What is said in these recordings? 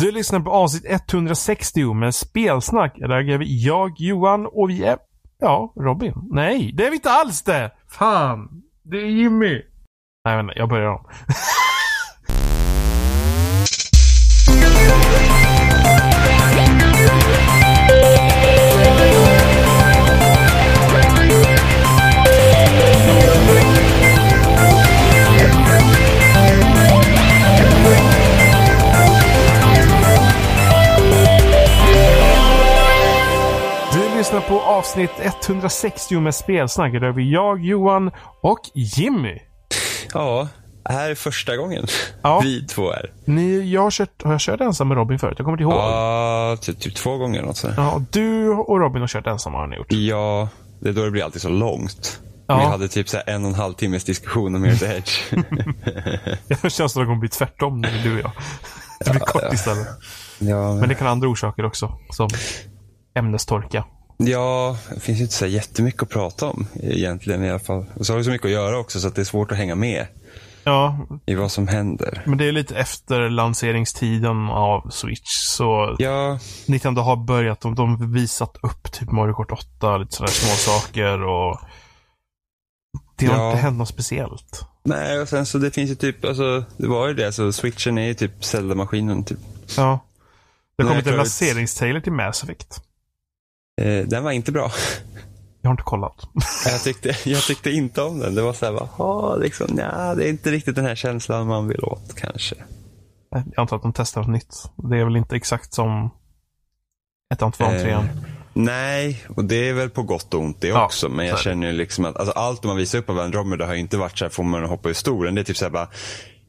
Du lyssnar på avsnitt 160 med spelsnack. Där är vi jag, Johan och vi är... Ja, Robin. Nej, det är vi inte alls det! Fan! Det är Jimmy. Nej, vänta, jag börjar om. lyssnar på avsnitt 160 med spelsnack. Där är vi jag, Johan och Jimmy. Ja, här är första gången Ja. vi två är. Ni, jag har, kört, har jag kört ensam med Robin förut? Jag kommer inte ihåg. Ja, typ, typ två gånger något sånt. Ja, du och Robin har kört ensamma har ni gjort. Ja, det är då det blir alltid så långt. Ja. Vi hade typ så en och en halv timmes diskussion om Mirror's Edge. Det känns som att det kommer bli tvärtom nu, du och jag. Det blir kort istället. ja, Men det kan ha andra orsaker också. Som ämnestorka. Ja, det finns ju inte så jättemycket att prata om egentligen i alla fall. Och så har vi så mycket att göra också så att det är svårt att hänga med Ja, i vad som händer. men det är lite efter lanseringstiden av Switch. Så Ja, Nintendo har börjat, de har visat upp typ Mario Kart 8, lite sådana små saker och det har Ja. inte hänt något speciellt. nej och sen så det finns ju typ, alltså det var ju det, så switchen är ju typ Zelda-maskinen typ. Ja. Det har kommit en lanseringstrailer till Mass Effect. Eh, den var inte bra. Jag har inte kollat. Jag tyckte, jag tyckte inte om den. Det var så här, bara, liksom, nja, det är inte riktigt den här känslan man vill åt kanske. Jag antar att de testar något nytt. Det är väl inte exakt som ettan, tvåan, Eh, trean. Nej, och det är väl på gott och ont det Ja, också. Men jag det. känner ju liksom att alltså, allt de har visat upp av Andromeda har ju inte varit så här, får man hoppa ur stolen. Det är typ så här bara,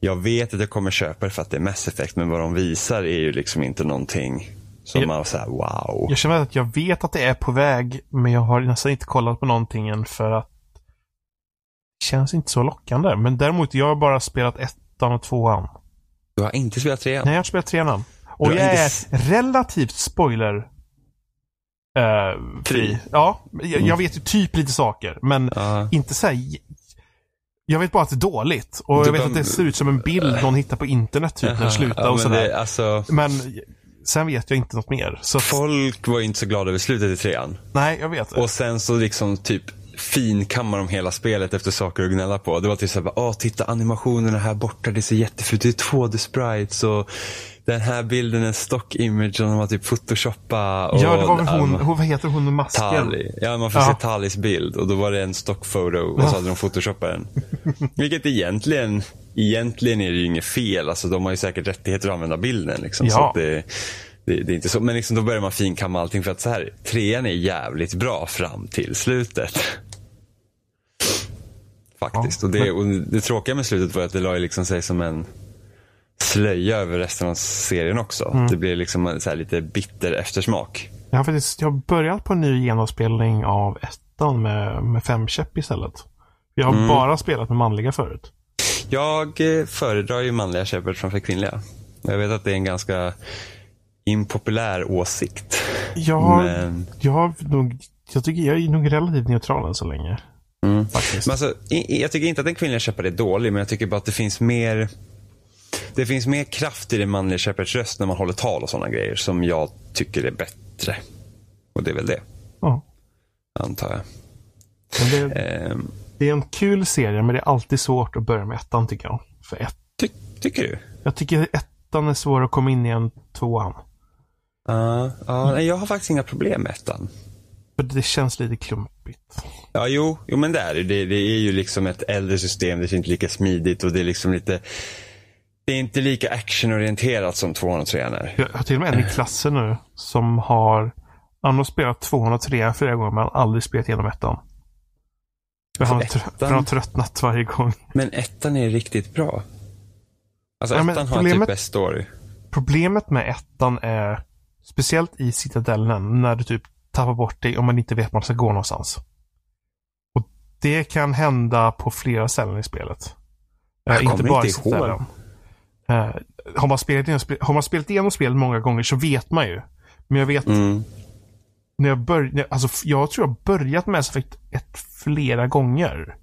jag vet att jag kommer köpa det för att det är Mass Effect, men vad de visar är ju liksom inte någonting som Ja. man säger wow. Jag känner att jag vet att det är på väg, men jag har nästan inte kollat på någonting än för att det känns inte så lockande. Men däremot, jag har bara spelat ettan och tvåan. Du har inte spelat trean? Nej, jag har spelat trean. Och jag inte är relativt spoiler eh, fri. Ja, jag, jag Mm. vet ju typ lite saker, men Ja. inte så här. Jag vet bara att det är dåligt. Och Du jag vet bara- att det ser ut som en bild någon hittar på internet typ när det slutar och men sådär. det, alltså, Men sen vet jag inte något mer. Så folk var ju inte så glada över slutet i trean. nej, jag vet. Och sen så liksom typ finkammar de hela spelet efter saker att gnälla på. Det var typ såhär, åh titta animationerna här borta, det ser jättefult ut. Det är 2D-sprites och den här bilden är stock image och de har typ photoshoppa. Och, ja, det var väl hon, um, hon vad heter hon med masken? Tali. Ja, man får Ja. se Talis bild och då var det en stockfoto och så hade de photoshoppat den. Vilket egentligen, egentligen är det ju inget fel. Alltså de har ju säkert rättigheter att använda bilden liksom. Så Ja. att det, det, det är inte så. Men liksom då börjar man finkamma allting för att så här, trean är jävligt bra fram till slutet. Faktiskt. Ja, och, det, och det tråkiga med slutet var att det la liksom sig som en slöja över resten av serien också. Mm. Det blev liksom så här lite bitter eftersmak. Jag har faktiskt jag har börjat på en ny genomspelning av ettan med, med fem käpp istället. Jag har Mm. bara spelat med manliga förut. Jag eh, föredrar ju manliga Shepard framför kvinnliga. Jag vet att det är en ganska impopulär åsikt. Har, Men, jag nog, jag tycker jag är nog relativt neutral än så länge. mm. Faktiskt. men alltså, jag tycker inte att den kvinnliga Shepard är dålig, men jag tycker bara att det finns mer det finns mer kraft i den manliga Shepards röst när man håller tal och sådana grejer som jag tycker är bättre. Och det är väl det, Ja. antar jag. Men det, Ehm, det är en kul serie, men det är alltid svårt att börja med ettan tycker jag. För ett, ty, tycker du? jag tycker ettan är svår att komma in i en tvåan. Ja, ja, nej, jag har faktiskt inga problem med ettan. För det känns lite klumpigt. Ja, jo, jo men det är det. det. Det är ju liksom ett äldre system, det är inte lika smidigt och det är liksom lite det är inte lika actionorienterat som 203 är. Jag har till och med en i klassen nu som har han har spelat 203 flera gånger men aldrig spelat igenom ettan. Han, har trö- för han har tröttnat varje gång. Men ettan är riktigt bra. Alltså Ja, ettan har problemet- typ bäst story. Problemet med ettan är, speciellt i Citadellen, när du typ tappar bort dig och man inte vet vart man ska gå någonstans. Och det kan hända på flera ställen i spelet. Jag Eh, inte kommer bara inte ihåg. Citadellen. Eh, har, man spelat igenom, har man spelat igenom spelet många gånger så vet man ju. Men jag vet Mm när jag började, alltså jag tror jag börjat med Mass Effect 1 flera gånger.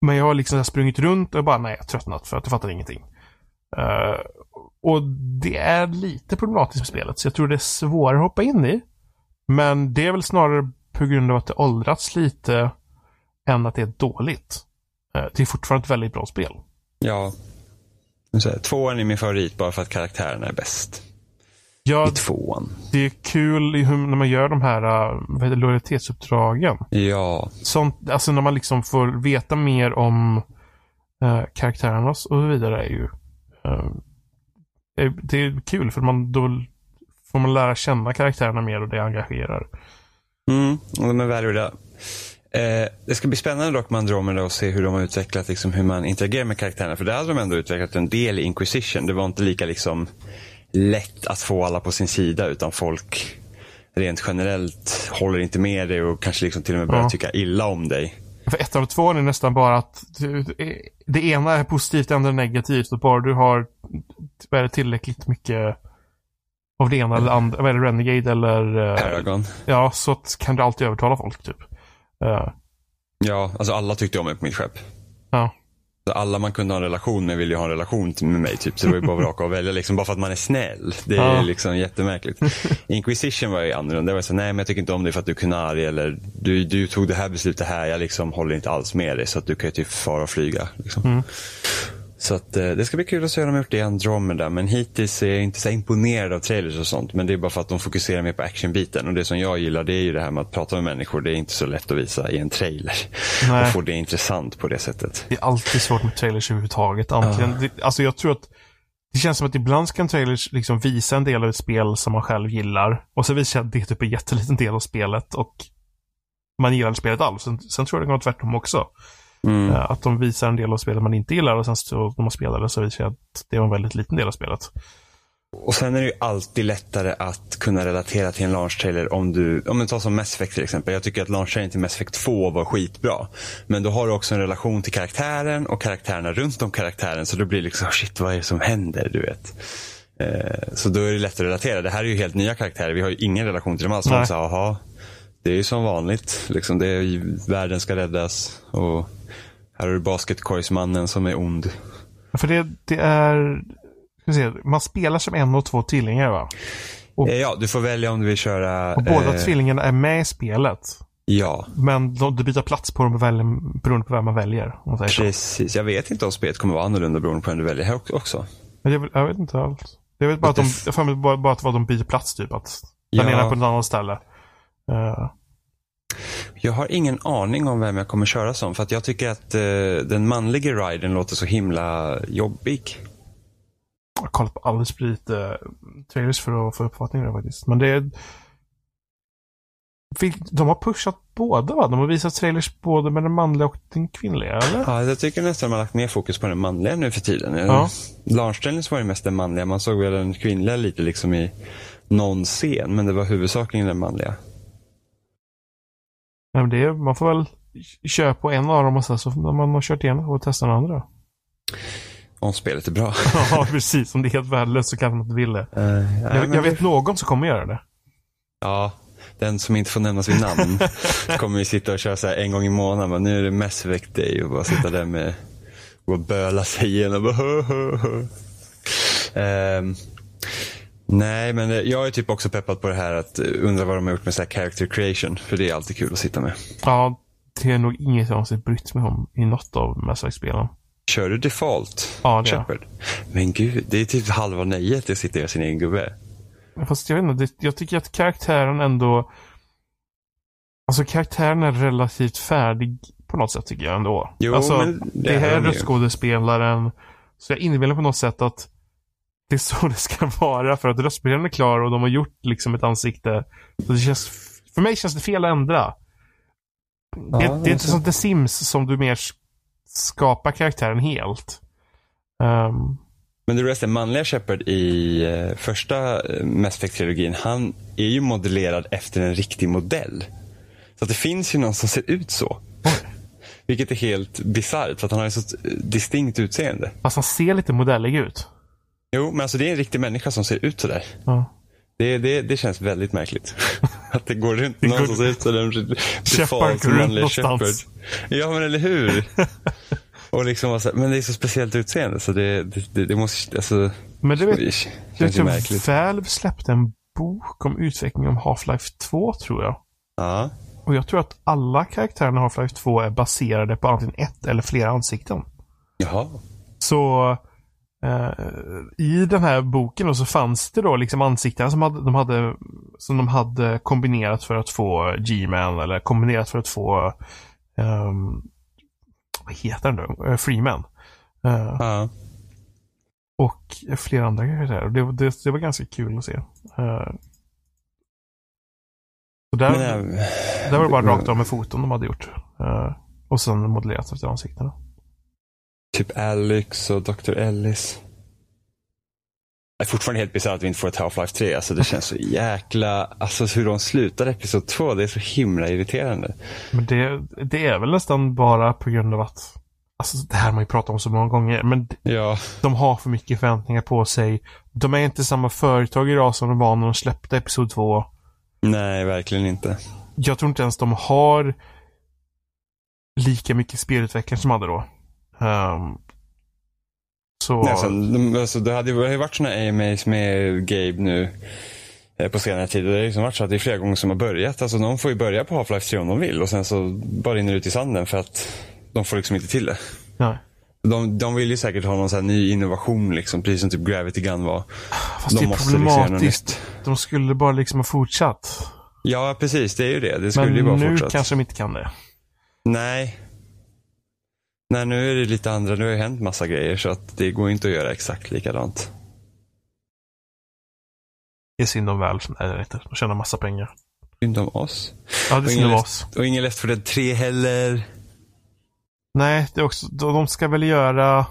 Men jag har liksom sprungit runt och bara, nej, jag har tröttnat för att jag fattar ingenting. Uh, och det är lite problematiskt med spelet, så jag tror det är svårare att hoppa in i. Men det är väl snarare på grund av att det åldrats lite än att det är dåligt. Uh, Det är fortfarande ett väldigt bra spel. Ja. Tvåan är min favorit bara för att karaktärerna är bäst. Ja, I tvåan. det är kul när man gör de här uh, vad heter, lojalitetsuppdragen. Ja. Sånt, alltså när man liksom får veta mer om uh, karaktärerna och så vidare är ju är- det är kul för man då får man lära känna karaktärerna mer och det engagerar. Mm, och de är välgjorda. Eh, det ska bli spännande dock med Andromeda och se hur de har utvecklat liksom, hur man interagerar med karaktärerna. För det hade de ändå utvecklat en del i Inquisition. Det var inte lika liksom, lätt att få alla på sin sida utan folk rent generellt håller inte med dig och kanske liksom till och med börjar Ja. tycka illa om dig. För ettan och tvåan är nästan bara att det- ena är positivt, det andra är negativt och bara du har är tillräckligt mycket av det ena eller andra, vad är det, Renegade eller eh, Paragon. Ja, så kan du alltid övertala folk typ. Eh, Ja, alltså alla tyckte om mig på mitt skepp. ja. Alla man kunde ha en relation med ville ju ha en relation med mig. Typ. Så det var ju bara att vraka och välja liksom, bara för att man är snäll. Det är Ja. liksom jättemärkligt. Inquisition var ju annorlunda. Det var så, nej men jag tycker inte om dig för att du är kunari eller du, du tog det här beslutet här. Jag liksom håller inte alls med dig så att du kan ju typ fara och flyga. Liksom. Mm. Så att, eh, det ska bli kul att se hur de har gjort det i Andromeda. Men hittills är jag inte så imponerad av trailers och sånt. Men det är bara för att de fokuserar mer på actionbiten. Och det som jag gillar det är ju det här med att prata med människor. Det är inte så lätt att visa i en trailer. Nej. Och få det intressant på det sättet. Det är alltid svårt med trailers överhuvudtaget. Antingen, det, alltså jag tror att det känns som att ibland ska en trailers liksom visa en del av ett spel som man själv gillar. Och så visar att det är typ en jätteliten del av spelet och man gillar spelet alls. Sen, sen tror jag det går tvärtom också. Mm. Eh, Att de visar en del av spelet man inte gillar och sen så när man spelar det så visar det att det var en väldigt liten del av spelet. Och sen är det ju alltid lättare att kunna relatera till en launch-trailer om du, om du tar som Mass Effect till exempel. Jag tycker att launch-trailern till Mass Effect 2 var skitbra. Men då har du också en relation till karaktären och karaktärerna runt om karaktären. Så då blir det liksom, shit vad är det som händer? Du vet. Eh, så då är det lätt att relatera. Det här är ju helt nya karaktärer. Vi har ju ingen relation till dem alls. Man säger, Jaha, det är ju som vanligt. Liksom, det är världen ska räddas. Och här du basketkorgsmannen som är ond. För det, det är... Se, man spelar som en och två tvillingar va? Och- Eh, Ja, du får välja om du vill köra... Och båda eh, tvillingarna är med i spelet. Ja, Men de, du byter plats på dem beroende på vem man väljer. Säger så. Precis. Jag vet inte om spelet kommer vara annorlunda beroende på vem du väljer här också. Är väl- jag vet inte allt. Jag vet bara att de, jag bara, bara att de byter plats typ. Att den Ja. ena är på ett annat ställe. Eh, Jag har ingen aning om vem jag kommer köra som. För att jag tycker att eh, den manliga riden låter så himla jobbig. jag har kollat på alldeles för lite trailers för att få uppfattning där faktiskt. Men det är... De har pushat båda va? De har visat trailers både med den manliga och den kvinnliga, eller? Ja, jag tycker nästan man har lagt mer fokus på den manliga nu för tiden. Ja. Launchtrailern var det mest den manliga. Man såg väl den kvinnliga lite liksom i någon scen. Men det var huvudsakligen den manliga. Nej, men det är, man får väl köra på en av dem och sen så när man har kört igenom och testa den andra. Om spelet är bra. ja, precis. Om det är helt värdelöst så kanske man inte vill det. Eh, ja, Jag, jag det- vet någon som kommer göra det. Ja, den som inte får nämnas vid namn kommer ju sitta och köra så här en gång i månaden. Men nu är det Mass Effect Day och bara sitta där med och böla sig igenom. Bara, nej, men eh, jag är typ också peppad på det här att eh, undra vad de har gjort med så här character creation. För det är alltid kul att sitta med. Ja, det är nog inget jag någonsin brytt mig om i något av Mass Effect-spelen. Kör du default Ja, det. Shepard? Men gud, det är typ halva nöjet att sitta och göra sin egen gubbe. Fast jag vet inte, det, jag tycker att karaktären ändå... Alltså karaktären är relativt färdig på något sätt tycker jag ändå. Jo, alltså, men det det är här är röstskådespelaren. Så jag inbillar på något sätt att det är så det ska vara för att röstspelaren är klar och de har gjort liksom ett ansikte. Så det känns, för mig känns det fel att ändra. Ja, det, det är inte som The Sims som du mer sk- skapar karaktären helt. Ehm, Men du den manliga Shepard i eh, första eh, Mass Effect-trilogin, han är ju modellerad efter en riktig modell. Så att det finns ju någon som ser ut så. Vilket är helt bisarrt, för att han har ju så eh, distinkt utseende. fast han ser lite modellig ut. Jo, men alltså det är en riktig människa som ser ut sådär. Ja. Det, det, det känns väldigt märkligt. att det går runt Det någon går- som ser ut sådär. Shepard går runt någonstans. Ja, men eller hur? Och liksom, så här, men det är så speciellt utseende så det, det, det, måste, alltså, Men det vet det jag känns ju märkligt. Valve släppte en bok om utveckling om Half-Life 2 tror jag. Ja. Och jag tror att alla karaktärerna i Half-Life 2 är baserade på antingen ett eller flera ansikten. Jaha. Så i den här boken så fanns det då liksom ansikten som, hade, de hade, som de hade kombinerat för att få G-Man eller kombinerat för att få ehm, vad heter den då? Eh, Freeman. Eh, Ja. och flera andra karaktärer. Det, det, det var ganska kul att se. Eh, så där, äh, där var det bara rakt av med foton de hade gjort. Eh, och sen modellerat efter ansiktena. Typ Alex och Dr. Ellis. Det är fortfarande helt bisarrt att vi inte får ett Half-Life 3. Alltså det känns så jäkla... Alltså hur de slutar Episod 2, det är så himla irriterande. Men det, det är väl nästan bara på grund av att Alltså det här har man ju pratat om så många gånger. Men Ja, de har för mycket förväntningar på sig. De är inte samma företag idag som de var när de släppte Episod 2. nej verkligen inte. Jag tror inte ens de har lika mycket spelutvecklare som de hade då. Ehm, så... Nej, alltså, de, alltså, det hade ju det har ju varit sådana AMAs med Gabe nu eh, på senare tid. Det har liksom varit så att det är flera gånger som har börjat. Alltså, de får ju börja på Half-Life 3 om de vill och sen så bara rinner det ut i sanden för att de får liksom inte till det. Nej. De, de vill ju säkert ha någon sån ny innovation, liksom, precis som typ Gravity Gun var. Fast de det är liksom problematiskt. De skulle bara liksom ha fortsatt. Ja, precis. Det är ju det. Det skulle ju Men bara nu fortsätta. kanske de inte kan det. Nej. Nej, nu är det lite andra. Nu har ju hänt massa grejer så att det går inte att göra exakt likadant. Det är synd om Valve. Nej, det inte. De tjänar massa pengar. Synd om oss. Ja, det är synd om oss. och ingen Left 4 Dead 3 heller. Nej, det är också, de ska väl göra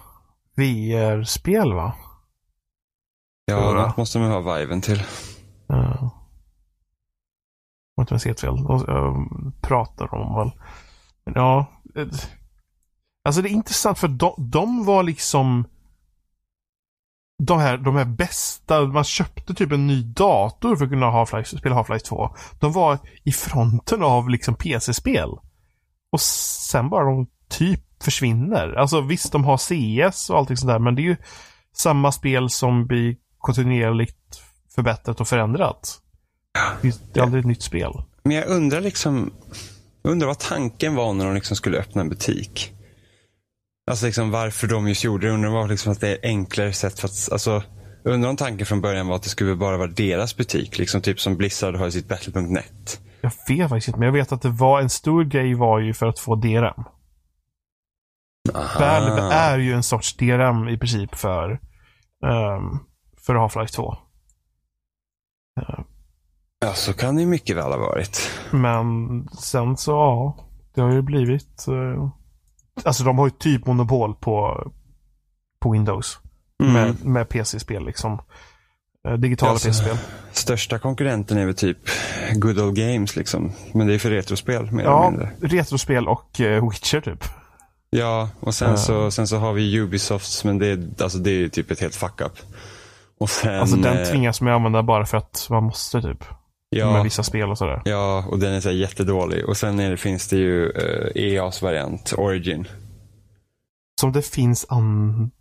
VR-spel va? Ja, något måste man ha viven till. Ja. Om inte minns helt fel. De pratar om väl. Men ja. Alltså det är intressant för de, de var liksom de här, de här bästa, man köpte typ en ny dator för att kunna Half-Life, spela Half-Life 2. De var i fronten av liksom PC-spel. Och sen bara de typ försvinner. Alltså visst, de har CS och allting sånt där, men det är ju samma spel som blir kontinuerligt förbättrat och förändrat. Det är aldrig ett nytt spel. Men jag undrar liksom, jag undrar vad tanken var när de liksom skulle öppna en butik. Alltså liksom varför de just gjorde det. Undrar var liksom att det är enklare sätt för att, alltså, undrar om tanken från början var att det skulle bara vara deras butik. Liksom typ som Blizzard har i sitt Battle.net. Jag vet faktiskt inte, men jag vet att det var en stor grej var ju för att få DRM. Valve är ju en sorts DRM i princip för, um, för Half-Life 2. Ja, så kan det ju mycket väl ha varit. Men sen så, ja. Det har ju blivit... eh, alltså de har ju typ monopol på, på Windows. Mm. Med, med PC-spel liksom. Eh, digitala Ja, så- PC-spel. Största konkurrenten är väl typ Good Old Games liksom. Men det är för retrospel mer eller Ja, mindre. retrospel och eh, Witcher typ. Ja, och sen, Ja. så, sen så har vi Ubisofts, men det är, alltså, det är typ ett helt fuck-up. Och sen, Alltså den eh, tvingas man använda bara för att man måste typ. Med ja, vissa spel och sådär. ja, och den är så här jättedålig. Och sen är det, finns det ju uh, EAs variant, Origin. Som det finns an...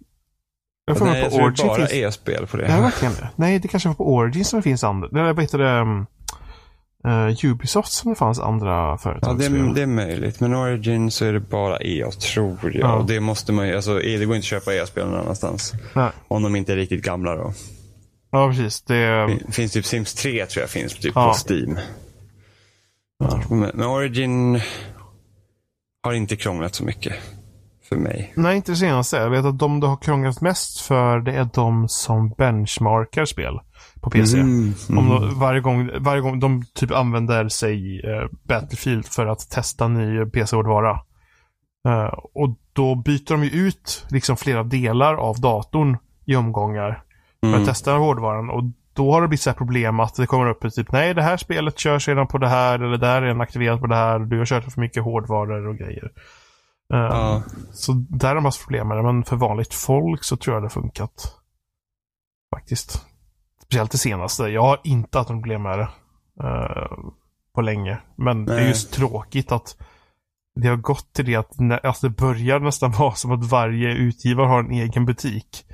Jag får Nej, jag på det är Origin bara finns... EA-spel på det. Ja, verkligen det. Nej, det kanske var på Origin som det finns andra. Nej, vad heter det? Um, eh, Ubisoft som det fanns andra Ja, företagsspel. det, det är möjligt. Men Origin så är det bara EA, tror jag. Ja. Och det måste man ju, alltså det går inte att köpa EA-spel någon annanstans. Nej. Om de inte är riktigt gamla då. Ja, precis. Det... Det finns typ Sims 3 tror jag finns typ Ja. på Steam. Men, men Origin har inte krånglat så mycket för mig. Nej, inte det senaste. Jag vet att de det har krånglat mest för det är de som benchmarkar spel på PC. Mm, mm. de, varje, gång, varje gång de typ använder sig eh, Battlefield för att testa ny PC-hårdvara. Eh, och då byter de ju ut liksom flera delar av datorn i omgångar för Mm. att testa hårdvaran. Och då har det blivit så här problem att det kommer upp ett typ nej det här spelet körs redan på det här eller det här är redan aktiverat på det här. Du har kört för mycket hårdvaror och grejer. Eh, Ja. Så där har de haft problem med det. Men för vanligt folk så tror jag det funkat. Faktiskt. Speciellt det senaste. Jag har inte haft något problem med det. eh, på länge. Men det är Nej. just tråkigt att det har gått till det att när, alltså det börjar nästan vara som att varje utgivare har en egen butik.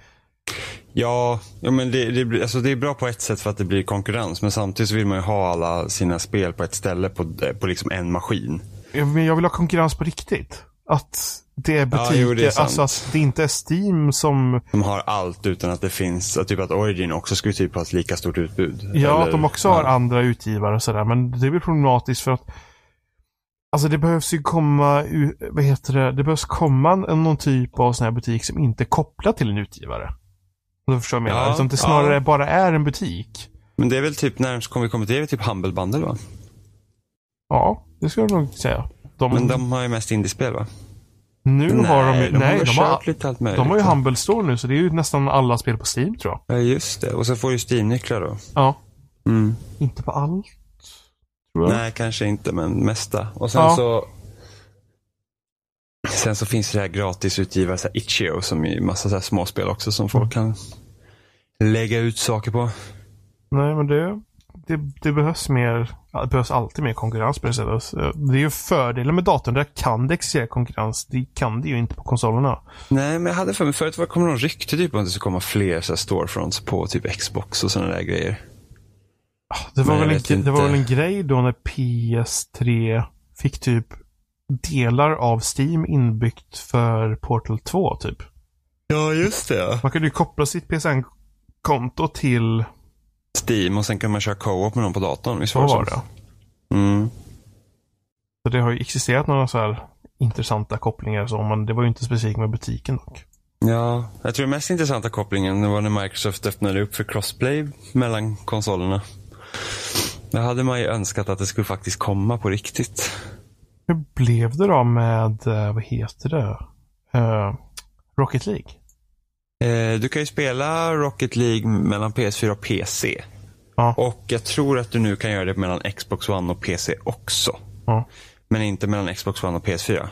Ja, ja men det, det, alltså det är bra på ett sätt för att det blir konkurrens. Men samtidigt vill man ju ha alla sina spel på ett ställe på, på liksom en maskin. Men jag vill ha konkurrens på riktigt. Att det är butiker, jo, det är alltså att det inte är Steam som, De har allt utan att det finns, typ att Origin också skulle typ ha ett lika stort utbud. ja Eller- att de också har ja. andra utgivare och sådär. Men det blir problematiskt för att Alltså det behövs ju komma, vad heter det, det behövs komma en, någon typ av sån här butik som inte är kopplad till en utgivare. Om du förstår vad jag menar? Ja, Utan det snarare ja. bara är en butik. Men det är väl typ närmast kommer vi kommer till, det är väl typ Humble Bundle va? Ja, det skulle jag nog säga. De, Men de har ju mest indiespel va? nu har de ju, de nej, har de har, lite allt möjligt. de har ju Humble Store nu så det är ju nästan alla spel på Steam tror jag. Ja, just det. Och så får du Steam-nycklar då. Ja. Mm. Inte på allt. Nej, kanske inte, men mesta. Och sen Ja. så Sen så finns det här gratisutgivare, så här Itch.io, som är massa så här småspel också som folk kan lägga ut saker på. Nej, men det, det, det behövs mer. Det behövs alltid mer konkurrens på det sättet. Det är ju fördelen med datorn. Där kan det existera konkurrens. Det kan det ju inte på konsolerna. Nej, men jag hade för mig förut var det kom någon rykte typ om att det skulle komma fler så här storefronts på typ Xbox och sådana där grejer. Det var, Men väl en, det var väl en grej då när PS3 fick typ delar av Steam inbyggt för Portal 2 typ. Ja, just det. Man kunde ju koppla sitt PSN-konto till... Steam och sen kan man köra co-op med någon på datorn. Visst Så var det var så? det. Mm. Så det har ju existerat några så här intressanta kopplingar så, men det var ju inte specifikt med butiken dock. Ja, jag tror den mest intressanta kopplingen var när Microsoft öppnade upp för crossplay mellan konsolerna. Där hade man ju önskat att det skulle faktiskt komma på riktigt. Hur blev det då med, eh, vad heter det? Eh, Rocket League? Eh, du kan ju spela Rocket League mellan PS4 och PC. Ja. Och jag tror att du nu kan göra det mellan Xbox One och PC också. Ja. Men inte mellan Xbox One och PS4.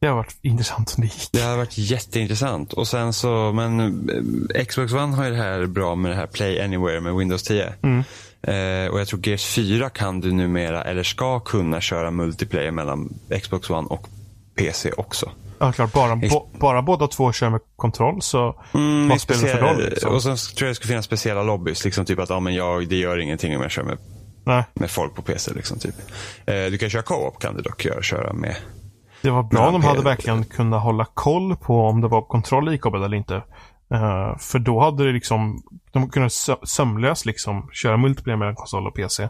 Det har varit intressant om det gick. Det har varit jätteintressant. Och sen så, men eh, Xbox One har ju det här bra med det här Play Anywhere med Windows 10. Mm. Eh, och jag tror Gears 4 kan du numera, eller ska kunna köra multiplayer mellan Xbox One och PC också. Ja, klart. Bara, bo, bara båda två kör med kontroll så Mm, vad i spelar det för roll? Liksom? Och sen tror jag det ska finnas speciella lobbys. Liksom typ att ja, men jag, det gör ingenting om jag kör med, Nej, med folk på PC. Liksom, typ. eh, du kan köra co-op kan du dock göra, köra med. det var bra om de hade verkligen kunnat hålla koll på om det var kontroll ikopplad eller inte. Eh, för då hade det liksom, de kunnat sö- sömlöst liksom köra multiplayer mellan konsol och PC.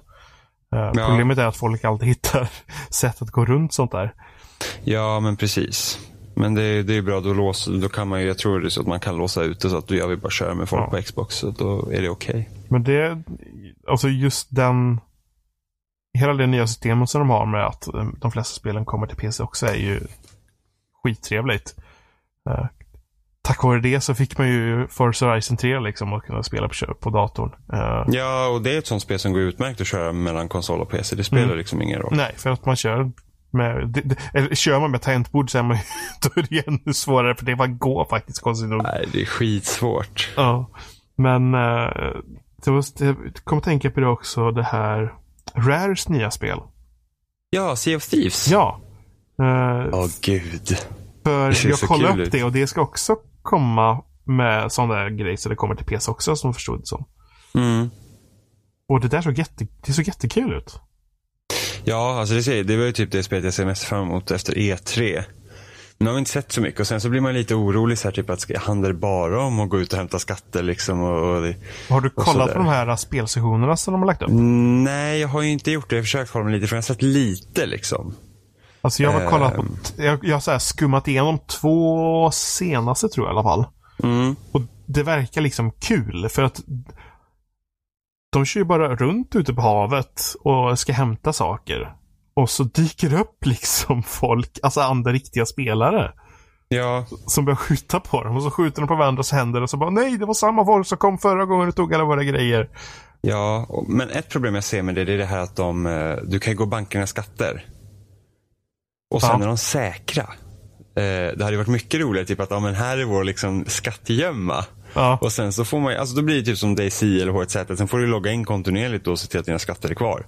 Eh, Problemet är att folk alltid hittar sätt att gå runt sånt där. Ja, men precis. Men det, det är bra, då, låser, då kan man ju, jag tror det är så att man kan låsa ut det så att du, jag vill bara köra med folk Ja. på Xbox. Så då är det okej. Men det, alltså just den, hela det nya systemet som de har med att eh, de flesta spelen kommer till PC också är ju skittrevligt. Tack vare det så fick man ju Forza Horizon 3 liksom att kunna spela på, på datorn. Eh, Ja, och det är ett sånt spel som går utmärkt att köra mellan konsol och PC. Det spelar Mm. liksom ingen roll. Nej, för att man kör med, det, det, eller kör man med tangentbord så är man då är det ännu svårare för det bara går faktiskt konstigt nog. Nej, det är skitsvårt. Ja. Men eh, det var, jag kom att tänka på det också, det här Rares nya spel. Ja, Sea of Thieves. Ja. Eh, Åh gud. för det ser jag kollade upp ut. det och det ska också komma med sådana där grejer så det kommer till PC också som jag förstod det som. Mm. Och det där såg, jätte, det såg jättekul ut. Ja, alltså det, det var ju typ det spelet jag ser mest fram emot efter E3. Nu har vi inte sett så mycket och sen så blir man lite orolig så här, typ att handlar det bara om att gå ut och hämta skatter liksom? Och, och Har du kollat på de här spelsessionerna som de har lagt upp? nej, jag har ju inte gjort det. Jag har försökt hålla mig lite för jag har sett lite liksom. Alltså jag har kollat på, jag, jag har skummat igenom två senaste tror jag i alla fall. Mm. Och det verkar liksom kul för att de kör ju bara runt ute på havet och ska hämta saker. Och så dyker det upp liksom folk, alltså andra riktiga spelare. Ja, Som börjar skjuta på dem och så skjuter de på varandras händer och så bara nej det var samma folk som kom förra gången och tog alla våra grejer. ja. Men ett problem jag ser med det, det är det här att de, eh, du kan ju gå bankernas skatter. Och sen Ja. är de säkra. Eh, Det hade varit mycket roligare typ att ja, men här är vår liksom skattgömma. Ja. Och sen så får man alltså då blir det typ som DayZ eller H1Z. Sen får du logga in kontinuerligt och se till att dina skatter är kvar.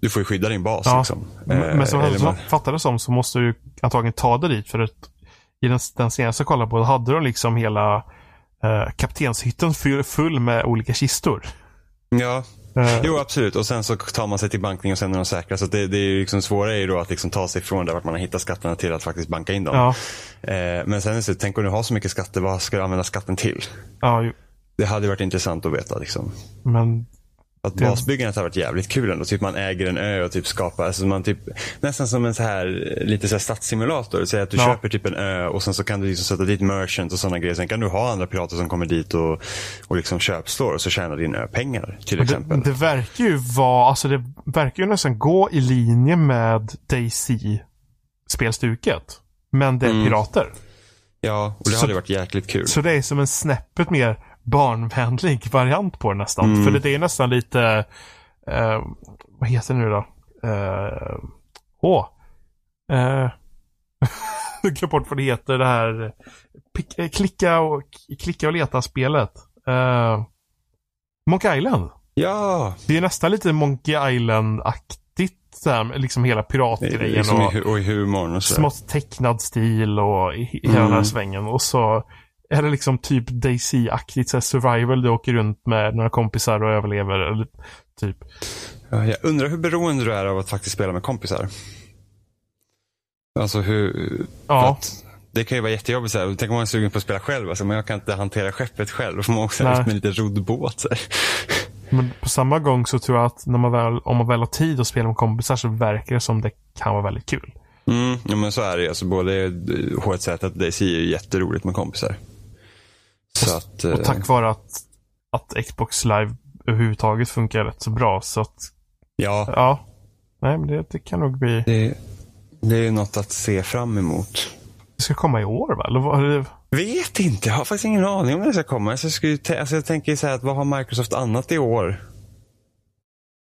Du får ju skydda din bas Ja. liksom. Men Eh, men som jag man- fattar det som så måste du antagligen ta dig dit för att i den, den senaste jag kollade på hade de liksom hela eh, kaptenshytten full med olika kistor. Ja, Eh, jo absolut. Och sen så tar man sig till bankning och sen är de säkra. Så det, det är ju liksom svåra är ju då att liksom ta sig från där vart man har hittat skatterna till att faktiskt banka in dem. ja, Eh, men sen är det tänk om du har så mycket skatter, vad ska du använda skatten till? ja, ju- Det hade varit intressant att veta. Liksom. men Att Det- basbyggandet har varit jävligt kul ändå. Typ man äger en ö och typ skapar, alltså man typ, nästan som en så här, lite så här stadssimulator. Säg att du Ja. köper typ en ö och sen så kan du liksom sätta dit merchant och sådana grejer. Sen kan du ha andra pirater som kommer dit och, och liksom köpslår och så tjänar din ö pengar till exempel. det, det verkar ju vara, alltså det verkar ju nästan gå i linje med Daisy-spelstuket. Men det är Mm. pirater. Ja, och det Så- hade varit jäkligt kul. Så det är som en snäppet mer barnvänlig variant på det nästan. Mm. För det, är nästan lite, eh, vad heter det nu då? Eh, åh. Eh, jag glömde bort vad det heter det här. Eh, klicka, och, klicka och leta-spelet. Eh, Monkey Island. Ja, Det är nästan lite Monkey Island-aktigt. Liksom hela piratgrejen. liksom och, och humorn och så. smått tecknad stil och i, i hela den här Mm. svängen. Och så är det liksom typ Daisy-aktigt survival. Du åker runt med några kompisar och överlever. Eller typ. Ja, jag undrar hur beroende du är av att faktiskt spela med kompisar. Alltså hur... Ja, det kan ju vara jättejobbigt. Så här. Tänk om man är sugen på att spela själv. Alltså, men jag kan inte hantera skeppet själv. Då får man också Nej. med en liten roddbåt. Men på samma gång så tror jag att när man väl, om man väl har tid att spela med kompisar så verkar det som det kan vara väldigt kul. Mm, ja, men så är det ju. Alltså, både H1Z och DC är ju jätteroligt med kompisar. Så att... Och eh, tack vare att, att Xbox Live överhuvudtaget funkar rätt så bra. Så att, Ja, ja. Nej, men det, det kan nog bli... det, det är ju något att se fram emot. Det ska komma i år va? Eller vad, är det- Vet inte. Jag har faktiskt ingen aning om det ska komma. Alltså, jag, skulle, alltså, jag tänker så här att vad har Microsoft annat i år?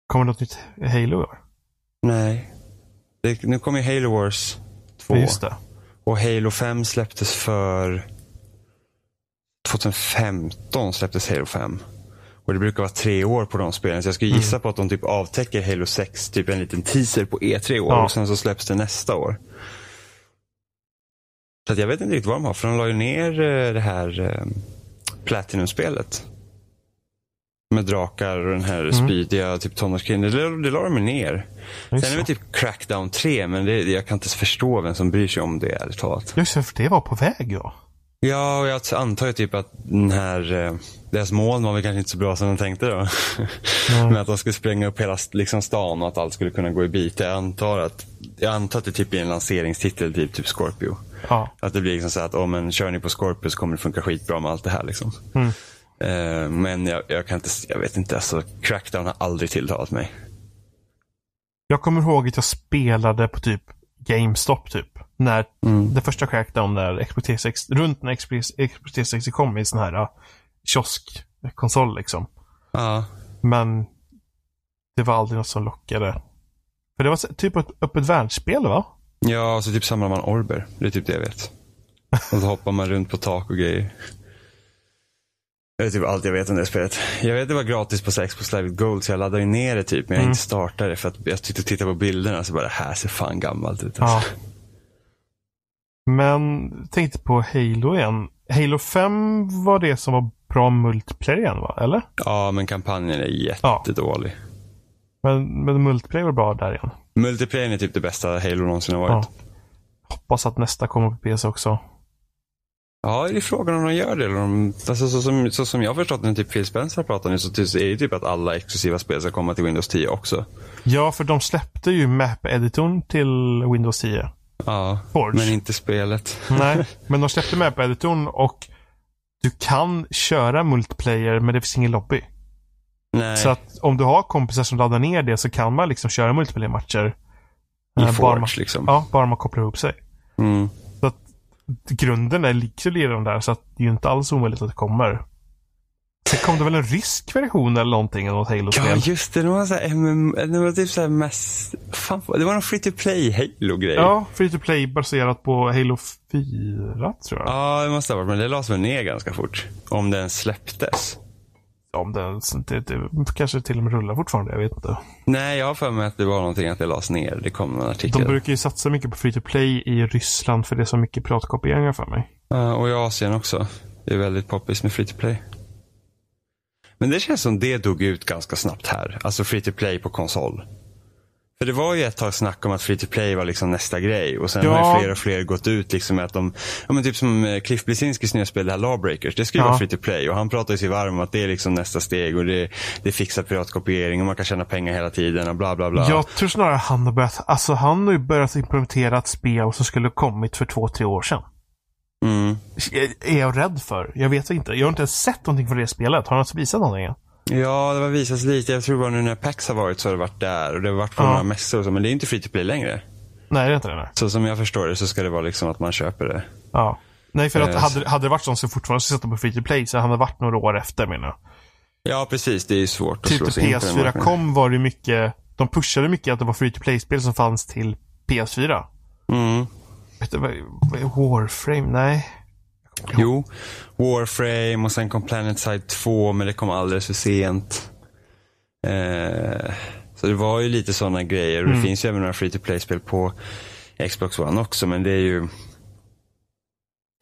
kommer något nytt Halo i år? Nej. Det, nu kommer ju Halo Wars 2. Ja, Just det. Och Halo 5 släpptes för 2015 släpptes Halo 5. Och det brukar vara tre år på de spelen. Så jag skulle gissa på att de typ avtäcker Halo 6, typ en liten teaser på E3 i år. Ja. Och sen så släpps det nästa år. Så jag vet inte riktigt vad de har. För de la ju ner eh, det här eh, Platinum-spelet. Med drakar och den här spydiga typ tonårskillen. Det, det la de ner. Just Sen är det. typ Crackdown 3, men det, jag kan inte förstå vem som bryr sig om det ärligt talat. Just det, för det var på väg ja. Ja, och jag antar ju typ att den här, eh, deras mål var väl kanske inte så bra som de tänkte då. Men att de skulle spränga upp hela liksom, stan och att allt skulle kunna gå i bitar. Jag antar att, jag antar att det typ blir en lanseringstitel, typ, typ Scorpio. Ja. Att det blir liksom så att om en kör ni på Scorpio så kommer det funka skitbra med allt det här liksom. Mm. Eh, men jag, jag kan inte, jag vet inte, alltså Crackdown har aldrig tilltalat mig. Jag kommer ihåg att jag spelade på typ GameStop typ. När det första Crackdown Xbox 360, runt när Xbox Xbox 360 kom i sån här uh, kioskkonsol liksom. Ja. Men det var aldrig något som lockade. För det var typ ett öppet världsspel va? Ja, så typ samlar man orber. Det är typ det jag vet. Och så hoppar man runt på tak och grejer. Det är typ allt jag vet om det spelet. Jag vet att det var gratis på Xbox Live Gold så jag laddade ju ner det typ. Men jag Mm. inte startade det för att jag tyckte titta på bilderna så bara det här ser fan gammalt ut. Ja. Men tänkte på Halo igen. Halo 5 var det som var bra multiplayer igen va? Eller? ja, men kampanjen är jättedålig. Men, men multiplayer var bra där igen. Multiplayer är typ det bästa Halo någonsin har varit. Ja. Hoppas att nästa kommer på PC också. Ja, det är frågan om de gör det. Eller om, alltså, så, som, så som jag har förstått när typ Phil Spencer pratar nu så är det typ att alla exklusiva spel ska komma till Windows 10 också. Ja, för de släppte ju map-editorn till Windows 10. Ja, Forge. men inte spelet. Nej, men de släppte map-editorn och du kan köra multiplayer men det finns ingen lobby. Nej, Så att om du har kompisar som laddar ner det så kan man liksom köra multiplayer-matcher. i eh, Forge man, liksom. Ja, bara man kopplar ihop sig. Mm. Så att grunden är liksom redan där så att det är ju inte alls omöjligt att det kommer. Sen kom det väl en rysk version eller någonting av något Halo-spel? Ja, just det. Det var, så här MM, det var typ så här mest... Fan, det var någon free to play Halo-grej. Ja, free to play baserat på Halo 4, tror jag. Ja, det måste ha varit. Men det lades väl ner ganska fort. Om den släpptes. Om den det, det, kanske till och med rullar fortfarande, jag vet inte. Nej, jag har för mig att det var någonting att det lades ner. Det kom en artikel. De brukar ju satsa mycket på free to play i Ryssland för det är så mycket piratkopieringar för mig. Ja, och i Asien också. Det är väldigt poppis med free to play. Men det känns som det dog ut ganska snabbt här. Alltså free to play på konsol. För det var ju ett tag snack om att free to play var liksom nästa grej. Och sen Ja. har ju fler och fler gått ut liksom med att de, ja men typ som eh, Cliff Blesinskis nya spel, det här Lawbreakers. Det ju Ja. vara free to play. Och han pratar ju sig varm om att det är liksom nästa steg. Och det, det fixar piratkopiering och man kan tjäna pengar hela tiden och bla bla bla. Jag tror snarare han har börjat, alltså han har ju börjat implementera ett spel som skulle kommit för två, tre år sedan. Mm. Är jag rädd för? Jag vet inte. Jag har inte ens sett någonting från det spelet. Har han ens visat någonting? Ja, det har visats lite. Jag tror bara nu när PAX har varit så har det varit där. Och det har varit på Ja. några mässor och så. Men det är inte free to play längre. Nej, det är inte det. Nej. Så som jag förstår det så ska det vara liksom att man köper det. Ja. Nej, för att Eh, hade, hade det varit sånt som fortfarande skulle sätta på free to play så hade det varit några år efter menar jag. Ja, precis. Det är ju svårt att Typ slå till sig in på PS4 kom var det mycket, de pushade mycket att det var free to play-spel som fanns till PS4. Mm. Vad, vad är Warframe? Nej. Jo, Warframe och sen kom Planetside 2 men det kom alldeles för sent. Eh, så det var ju lite sådana grejer och det finns ju även några free to play-spel på Xbox One också men det är ju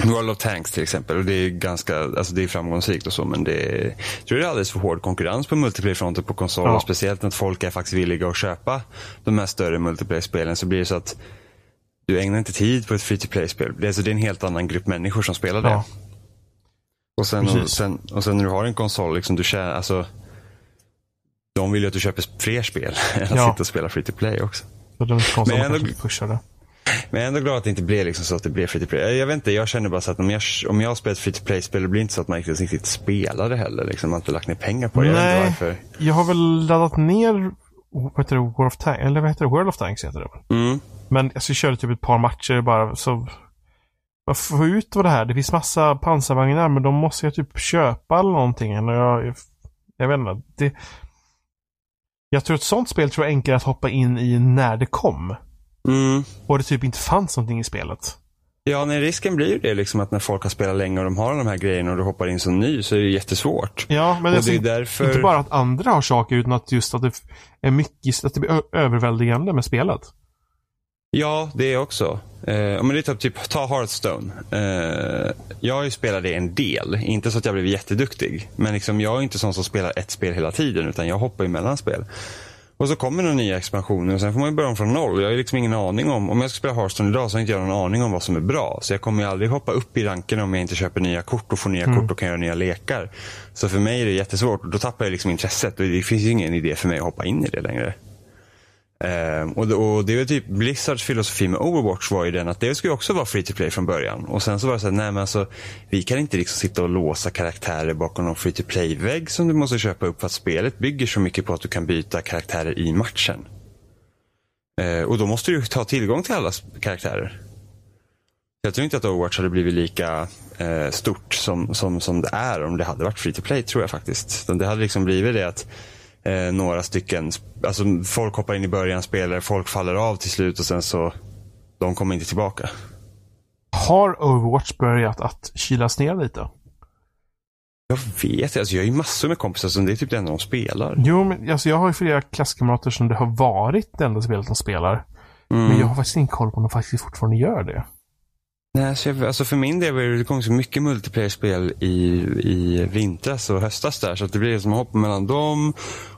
World of Tanks till exempel och det är ganska, alltså det är framgångsrikt och så men det är, jag tror det är alldeles för hård konkurrens på multiplayer-fronten på konsol Ja. och speciellt när folk är faktiskt villiga att köpa de här större multiplayer-spelen så blir det så att du ägnar inte tid på ett free to play-spel. Det alltså, det är en helt annan grupp människor som spelar det. Ja. Och sen, och, sen, och sen när du har en konsol, liksom, du tjänar, alltså, de vill ju att du köper fler spel än att Ja. sitta och spela free to play också. Så de konsolerna Men ändå- kanske pushade. Men jag är ändå glad att det inte blev liksom så att det blev free to play. Jag, jag vet inte, jag känner bara så att om jag, om jag har spelat free to play-spel, det blir inte så att man riktigt, spelar det heller. Liksom. Man har inte lagt ner pengar på det. Jag Nej. varför. Jag har väl laddat ner, vad heter det, War of Tanks, eller vad heter det, World of Tanks heter det. Mm. Men alltså, jag körde typ ett par matcher bara så vad få ut vad det här. Det finns massa pansarvagnar men de måste jag typ köpa eller någonting. Och jag, jag vet inte. Det, jag tror ett sånt spel tror jag är enklare att hoppa in i när det kom. Mm. Och det typ inte fanns någonting i spelet. Ja, nej, risken blir ju det liksom att när folk har spelat länge och de har de här grejerna och du hoppar in som ny så är det jättesvårt. Ja, men alltså, det är därför... inte bara att andra har saker utan att just att det är mycket, att det blir överväldigande med spelet. Ja, det är också. Eh, men det är typ, typ ta Hearthstone. Eh, jag det en del. Inte så att jag blev jätteduktig. Men liksom, jag är inte sån som spelar ett spel hela tiden. Utan jag hoppar emellan spel. Och så kommer några nya expansioner och sen får man börja om från noll. Jag har liksom ingen aning om, om jag ska spela Hearthstone idag så har inte jag någon aning om vad som är bra. Så jag kommer ju aldrig hoppa upp i ranken om jag inte köper nya kort och får nya kort och kan göra nya lekar. Så för mig är det jättesvårt och då tappar jag liksom intresset och det finns ju ingen idé för mig att hoppa in i det längre. Eh, och, det, och det är typ Blizzards filosofi med Overwatch var ju den att det skulle också vara free to play från början. Och sen så var det så här, nej men alltså vi kan inte liksom sitta och låsa karaktärer bakom någon free to play-vägg som du måste köpa upp för att spelet bygger så mycket på att du kan byta karaktärer i matchen. Eh, och då måste du ju ta tillgång till alla karaktärer. Jag tror inte att Overwatch hade blivit lika eh, stort som, som, som det är om det hade varit free to play, tror jag faktiskt. Det hade liksom blivit det att eh, några stycken, alltså folk hoppar in i början, spelar, folk faller av till slut och sen så, de kommer inte tillbaka. Har Overwatch börjat att kylas ner lite? Jag vet alltså jag har ju massor med kompisar som det är typ det enda de spelar. Jo, men alltså, jag har ju flera klasskamrater som det har varit det enda spelet de spelar. Mm. Men jag har faktiskt inte koll på om de faktiskt fortfarande gör det. Nej, så jag, alltså för min del var det, kom så mycket multiplayer-spel i, i vintras och höstas där. Så det blir som att hoppa mellan dem.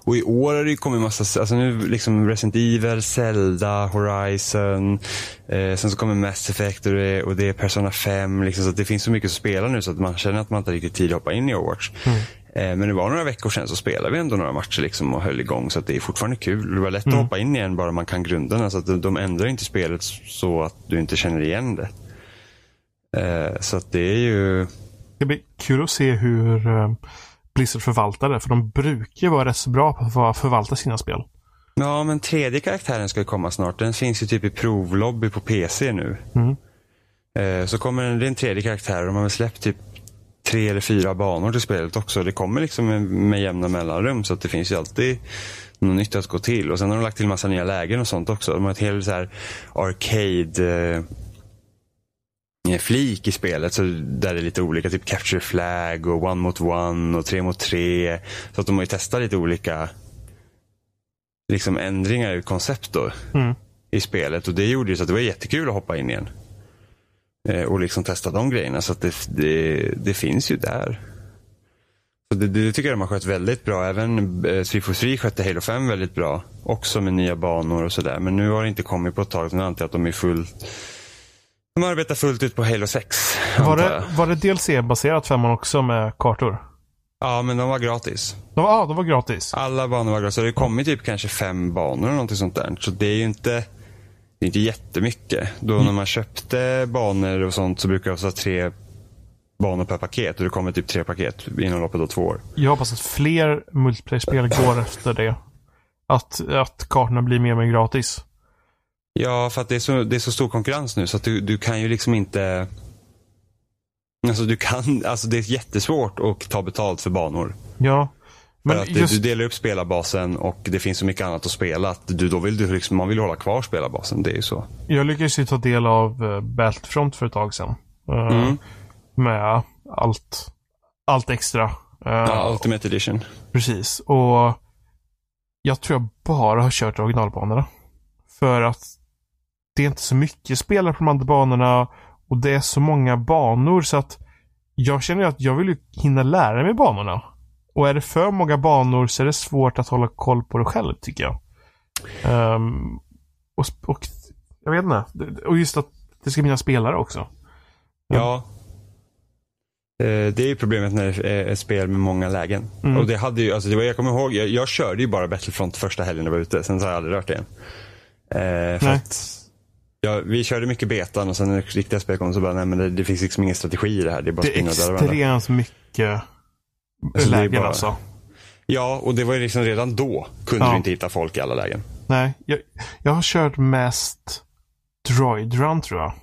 Och i år har det kommit massa, alltså nu liksom Resident Evil, Zelda, Horizon. Eh, sen så kommer Mass Effect och det, och det är Persona 5. Liksom, så det finns så mycket att spela nu så att man känner att man inte har riktigt tid att hoppa in i Overwatch. Eh, men det var några veckor sedan så spelade vi ändå några matcher liksom och höll igång. Så att det är fortfarande kul. Det var lätt att hoppa in igen bara man kan grunderna. Så att de, de ändrar inte spelet så att du inte känner igen det. Eh, så det är ju... Det blir kul att se hur eh, Blizzard förvaltar det. För de brukar ju vara rätt så bra på att förvalta sina spel. Ja, men tredje karaktären ska ju komma snart. Den finns ju typ i provlobby på PC nu. Mm. Eh, så kommer en, det är en tredje karaktär och de har väl släppt typ tre eller fyra banor till spelet också. Det kommer liksom med, med jämna mellanrum så att det finns ju alltid något nytt att gå till. Och sen har de lagt till massa nya lägen och sånt också. De har ett helt så här arcade flik i spelet så där det är lite olika. Typ capture flag och one mot one och tre mot tre. Så att de har ju testat lite olika liksom ändringar i koncept då. Mm. I spelet och det gjorde ju så att det var jättekul att hoppa in igen. Eh, och liksom testa de grejerna. Så att det, det, det finns ju där. Så det, det tycker jag de har skött väldigt bra. Även eh, 343 skötte Halo 5 väldigt bra. Också med nya banor och sådär. Men nu har det inte kommit på ett tag. Så nu antar jag att de är full... De arbetar fullt ut på Halo 6. Var det, var det DLC-baserat femman också med kartor? Ja, men de var gratis. De, var- ja, de var gratis. Alla banor var gratis. Så det kommer typ kanske fem banor eller någonting sånt där. Så det är ju inte, det är inte jättemycket. Då Mm. när man köpte banor och sånt så brukar det vara tre banor per paket. Och det kommer typ tre paket inom loppet av två år. Jag hoppas att fler multiplayer-spel går efter det. Att, att kartorna blir mer och mer gratis. Ja, för att det är så, det är så stor konkurrens nu så att du, du kan ju liksom inte... Alltså du kan, alltså det är jättesvårt att ta betalt för banor. Ja. Men att det, just, Du delar upp spelarbasen och det finns så mycket annat att spela. Att du, då vill du liksom, man vill hålla kvar spelarbasen. Det är ju så. jag lyckades ju ta del av uh, Battlefront för ett tag sedan. Eh, Mm. Med allt, allt extra. Eh, Ja, Ultimate Edition. Precis. Och jag tror jag bara har kört originalbanorna. För att det är inte så mycket spelare på de andra banorna och det är så många banor så att jag känner att jag vill ju hinna lära mig banorna. Och är det för många banor så är det svårt att hålla koll på det själv tycker jag. Ehm, och, och jag vet inte. Och just att det ska finnas spelare också. Ja. Eh, Det är ju problemet när det är ett spel med många lägen. Mm. Och det hade ju, alltså det var, jag kommer ihåg, jag, jag körde ju bara Battlefront första helgen jag var ute. Sen så har jag aldrig rört det igen. Eh, för Nej. att, ja, vi körde mycket betan och sen när det riktiga spelet kom så bara, nej men det, det finns liksom ingen strategi i det här. Det är bara Det är springa och döda varandra. extremt mycket Alltså, det är lägen bara- alltså. Ja, och det var ju liksom redan då kunde Ja. du inte hitta folk i alla lägen. Nej, jag, jag har kört mest Droid Run tror jag.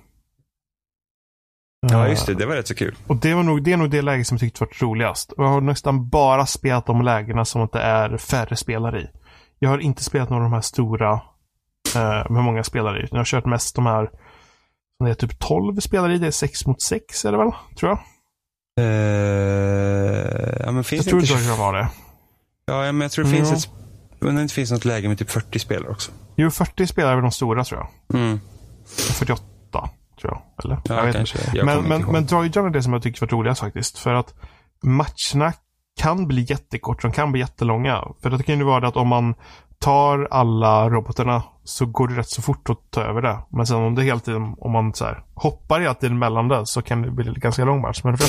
Ja, Eh, just det. Det var rätt så kul. Och det, var nog, det är nog det läge som jag tyckte varit roligast. Och jag har nästan bara spelat de lägena som att det är färre spelare i. Jag har inte spelat några av de här stora eh, med många spelare i. Jag har kört mest de här som det är typ 12 spelare i. Det är 6 mot 6 är det väl? Tror jag. Eh, ja, men finns jag tror det inte jag var det. Ja, men jag tror det finns Ja. ett... Men det inte finns något läge med typ 40 spelare också. Jo, 40 spelare är väl de stora tror jag. Mm. 48 tror jag. Eller? Ja, jag vet kanske. inte. Jag Men, men, men Droid Run är det som jag tycker var roligast faktiskt. För att matcherna kan bli jättekorta, de kan bli jättelånga. För det kan ju vara det att om man tar alla robotarna så går det rätt så fort att ta över det. Men sen om det hela tiden, om man så här, hoppar hela tiden mellan det så kan det bli en ganska lång match. Men för,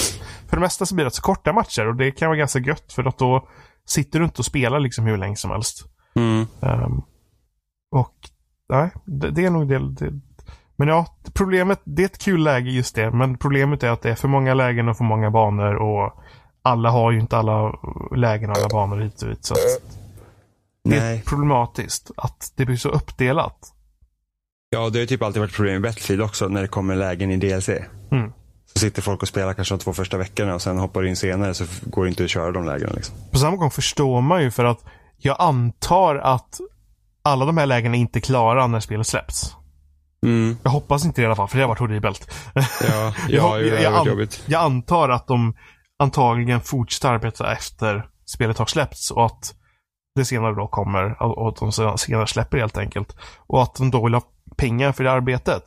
för det mesta så blir det rätt så korta matcher och det kan vara ganska gött för att då sitter du inte och spelar liksom hur länge som helst. Mm. Ehm, och nej, det, det är nog det, det. Men ja, problemet, det är ett kul läge just det. Men problemet är att det är för många lägen och för många banor och alla har ju inte alla lägen och alla banor hit och dit. Så att det är problematiskt att det blir så uppdelat. Ja, det har ju typ alltid varit problem i Battlefield också när det kommer lägen i DLC. Mm. Så sitter folk och spelar kanske de två första veckorna och sen hoppar du in senare så går det inte att köra de lägena. Liksom. På samma gång förstår man ju för att jag antar att alla de här lägena är inte klara när spelet släpps. Mm. Jag hoppas inte det i alla fall, för det har varit horribelt. Ja, Jag- ja, jag- det jag an- jobbigt. Jag antar att de antagligen fortsätter arbeta efter spelet har släppts och att det senare då kommer och att de senare släpper helt enkelt. Och att de då vill ha pengar för det arbetet.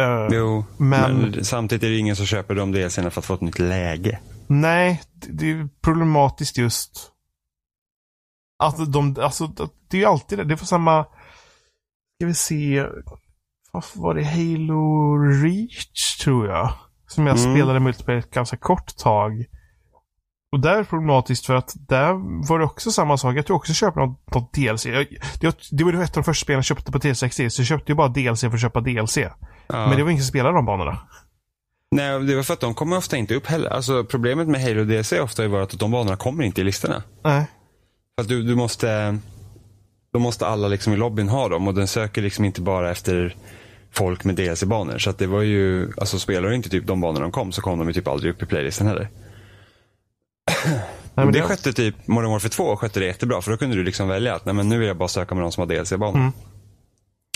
Eh, Jo, men- men... samtidigt är det ingen som köper de DLCerna för att få ett nytt läge. Nej, det, det är problematiskt just att de, alltså det är ju alltid det. Det är för samma, ska vi se, vad var det, Halo Reach tror jag. Som jag Mm. spelade multiplayer ett ganska kort tag. Och där är det problematiskt för att där var det också samma sak. Jag tror också jag köpte något, något DLC. Jag, det, det var ju ett av de första spelen jag köpte på 360. Så jag köpte ju bara DLC för att köpa DLC. Ja. Men det var ingen som spelade de banorna. Nej, det var för att de kommer ofta inte upp heller. Alltså, problemet med Halo DLC ofta varit att de banorna kommer inte i listorna. Nej. För att du, du måste, då måste alla liksom i lobbyn ha dem och den söker liksom inte bara efter folk med DLC-banor. Så att det var ju, alltså spelar du inte typ de banorna de kom så kom de ju typ aldrig upp i playlisten heller. Nej, men det det- skötte typ Modern Warfare 2 skötte det jättebra för då kunde du liksom välja att nej, men nu vill jag bara söka med de som har DLC-banor. Mm.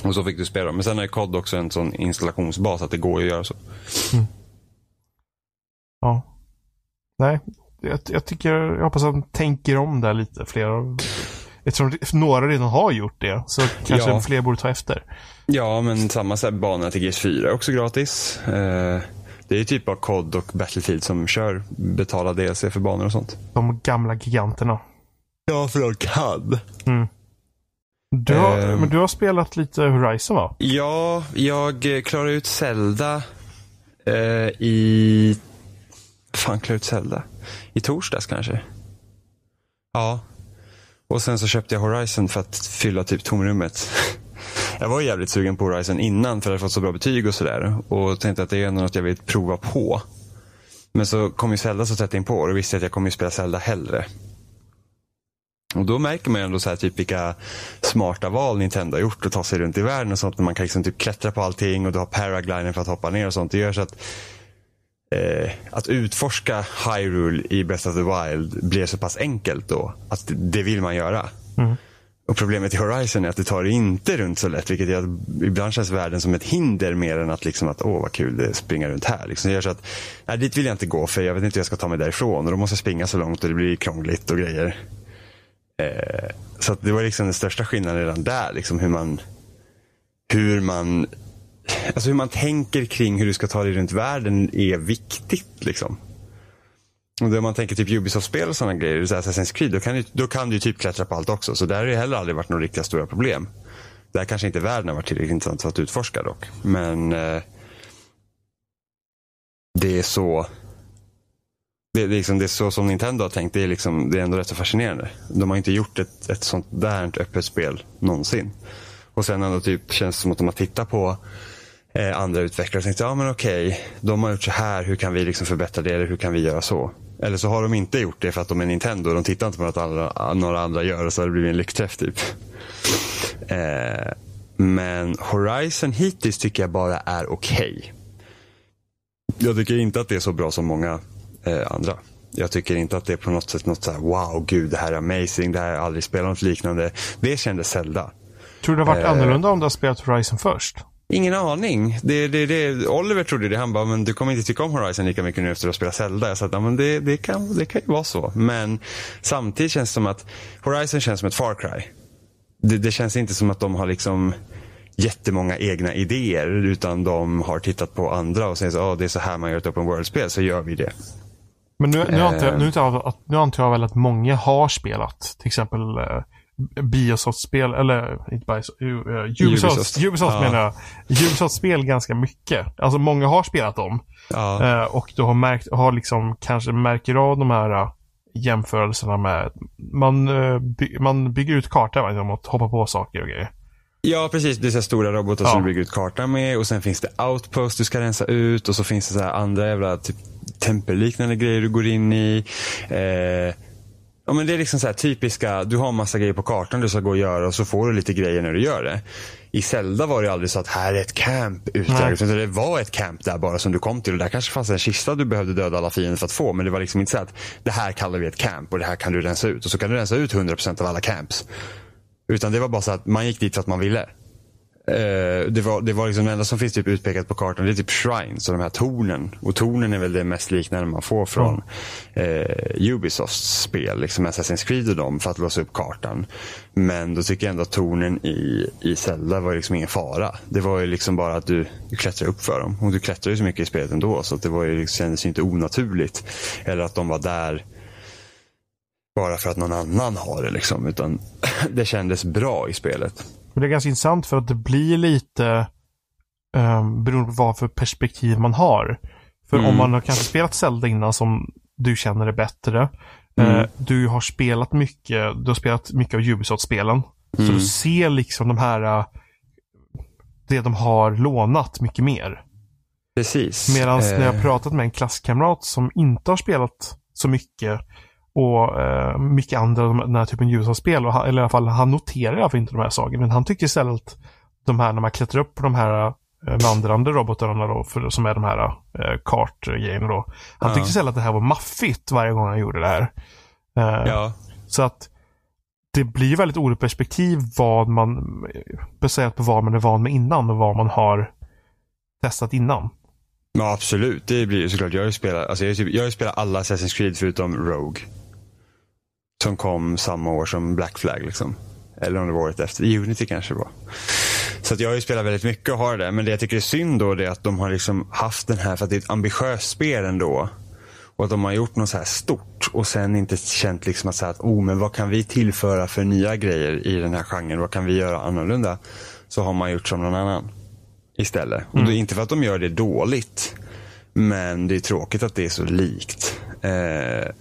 Och så fick du spela dem. Men sen är COD också en sån installationsbas att det går att göra så. Ja. Nej, jag, jag tycker, jag hoppas att de tänker om där lite. Flera, eftersom några redan har gjort det så kanske Ja. fler borde ta efter. Ja, men samma så här, till GS4 är också gratis. Eh, det är typ bara COD och Battlefield som kör betala DLC för banor och sånt. De gamla giganterna. Ja, för de kan. Du har, Ehm. men du har spelat lite Horizon va? Ja, jag eh, klarade ut Zelda eh, i... fan klarade ut Zelda? I torsdags kanske? Ja. Och sen så köpte jag Horizon för att fylla typ tomrummet. Jag var jävligt sugen på Horizon innan för att jag fått så bra betyg och sådär. Och tänkte att det är ändå något jag vill prova på. Men så kom ju Zelda så tätt in på och då visste jag att jag kommer spela Zelda hellre. Och då märker man ju ändå så här typ vilka smarta val Nintendo har gjort att ta sig runt i världen och sånt. När man kan liksom typ klättra på allting och du har paragliding för att hoppa ner och sånt. Det gör så att eh, att utforska Hyrule i Breath of the Wild blir så pass enkelt då. Att det vill man göra. Mm. Och problemet i Horizon är att du tar det inte runt så lätt. Vilket gör att ibland känns världen som ett hinder mer än att liksom att åh vad kul det är att springa runt här. Liksom det gör så att nej, dit vill jag inte gå för jag vet inte hur jag ska ta mig därifrån. Och då måste jag springa så långt och det blir krångligt och grejer. Eh, så att det var liksom den största skillnaden redan där. Liksom hur man hur man alltså hur man tänker kring hur du ska ta dig runt världen är viktigt. Liksom. Och man tänker typ Ubisoft-spel och sådana grejer, så Assassin's Creed, då kan, du, då kan du ju typ klättra på allt också. Så där har det heller aldrig varit några riktiga stora problem. Där kanske inte världen har varit tillräckligt intressant för att utforska dock. Men eh, det är så det är, liksom, det är så som Nintendo har tänkt. Det är, liksom, det är ändå rätt så fascinerande. De har inte gjort ett, ett sånt där öppet spel någonsin. Och sen ändå typ känns det som att de har tittat på eh, andra utvecklare och tänkt, ja men okej, de har gjort så här, hur kan vi liksom förbättra det eller hur kan vi göra så? Eller så har de inte gjort det för att de är Nintendo och de tittar inte på något andra, några andra gör och så har det blivit en lyckträff typ. Eh, men Horizon hittills tycker jag bara är okej. Jag tycker inte att det är så bra som många eh, andra. Jag tycker inte att det är på något sätt något så här, wow, gud, det här är amazing, det här har jag aldrig spelat något liknande. Det kände Zelda. Tror du det har varit Eh. annorlunda om du har spelat Horizon först? Ingen aning. Det, det, det, Oliver trodde det. Han bara, men du kommer inte tycka om Horizon lika mycket nu efter att ha spelat Zelda. Jag sa att ja, men det, det, kan, det kan ju vara så. Men samtidigt känns det som att Horizon känns som ett Far Cry. Det, det känns inte som att de har liksom jättemånga egna idéer. Utan de har tittat på andra och säger så, oh, det är så här man gör ett open world-spel, så gör vi det. Men nu, nu, antar jag, Eh. nu, antar jag, nu antar jag väl att många har spelat till exempel uh, Biosoft-spel, eller inte Biosoft, uh, Ubisoft, Ubisoft. Ubisoft, Ja. menar jag. Ubisoft-spel ganska mycket. Alltså många har spelat dem. Ja. Eh, och du har märkt, har liksom kanske märker av de här eh, jämförelserna med, man, eh, by, man bygger ut kartan genom att hoppa på saker och grejer. Ja, precis. Det är så stora robotar Ja. som du bygger ut kartan med. Och sen finns det outpost du ska rensa ut. Och så finns det så andra jävla typ, tempelliknande grejer du går in i. Eh, ja, men det är liksom så här typiska, du har massa grejer på kartan du ska gå och göra och så får du lite grejer när du gör det. I Zelda var det aldrig så att här är ett camp utdraget. Utan det var ett camp där bara som du kom till. Och där kanske fanns en kista du behövde döda alla fiender för att få. Men det var liksom inte så att det här kallar vi ett camp och det här kan du rensa ut. Och så kan du rensa ut 100% av alla camps. Utan det var bara så att man gick dit för att man ville. Eh, det var, det var liksom det enda som finns typ utpekat på kartan. Det är typ shrines och de här tornen. Och tornen är väl det mest liknande man får från eh, Ubisofts spel. Liksom Assassin's Creed och dem för att låsa upp kartan. Men då tycker jag ändå att tornen i, i Zelda var liksom ingen fara. Det var ju liksom bara att du, du klättrade upp för dem. Och du klättrar ju så mycket i spelet ändå. Så att det var ju, kändes ju inte onaturligt. Eller att de var där bara för att någon annan har det liksom. Utan det kändes bra i spelet. Men det är ganska intressant för att det blir lite um, beroende på vad för perspektiv man har. För om Mm. man har kanske spelat Zelda innan som du känner är bättre. Mm. eh, du har spelat mycket, du har spelat mycket av Ubisoft-spelen. Så Mm. du ser liksom de här eh, det de har lånat mycket mer. Precis. Medan när jag Eh, pratat med en klasskamrat som inte har spelat så mycket och eh, mycket andra den här typen av spel, och han, eller i alla fall han noterar i alla fall inte de här sakerna. Men han tycker istället att de här när man klättrar upp på de här eh, vandrande robotarna då, för, som är de här eh, kartgrejerna då. Han Ja. tyckte istället att det här var maffigt varje gång han gjorde det här. Eh, Ja. Så att det blir väldigt olika perspektiv vad man, baserat på vad man är van med innan och vad man har testat innan. Ja, absolut. Det blir ju såklart. Jag har ju spelat, alltså jag har typ, spelat alla Assassin's Creed förutom Rogue. Som kom samma år som Black Flag. Liksom. Eller om det var året efter. Unity kanske det var. Så att jag har ju spelat väldigt mycket och har det. Men det jag tycker är synd då är att de har liksom haft den här, för att det är ett ambitiöst spel ändå. Och att de har gjort något så här stort och sen inte känt liksom att, så här att oh, men vad kan vi tillföra för nya grejer i den här genren? Vad kan vi göra annorlunda? Så har man gjort som någon annan istället. Och det är inte för att de gör det dåligt. Men det är tråkigt att det är så likt. Eh,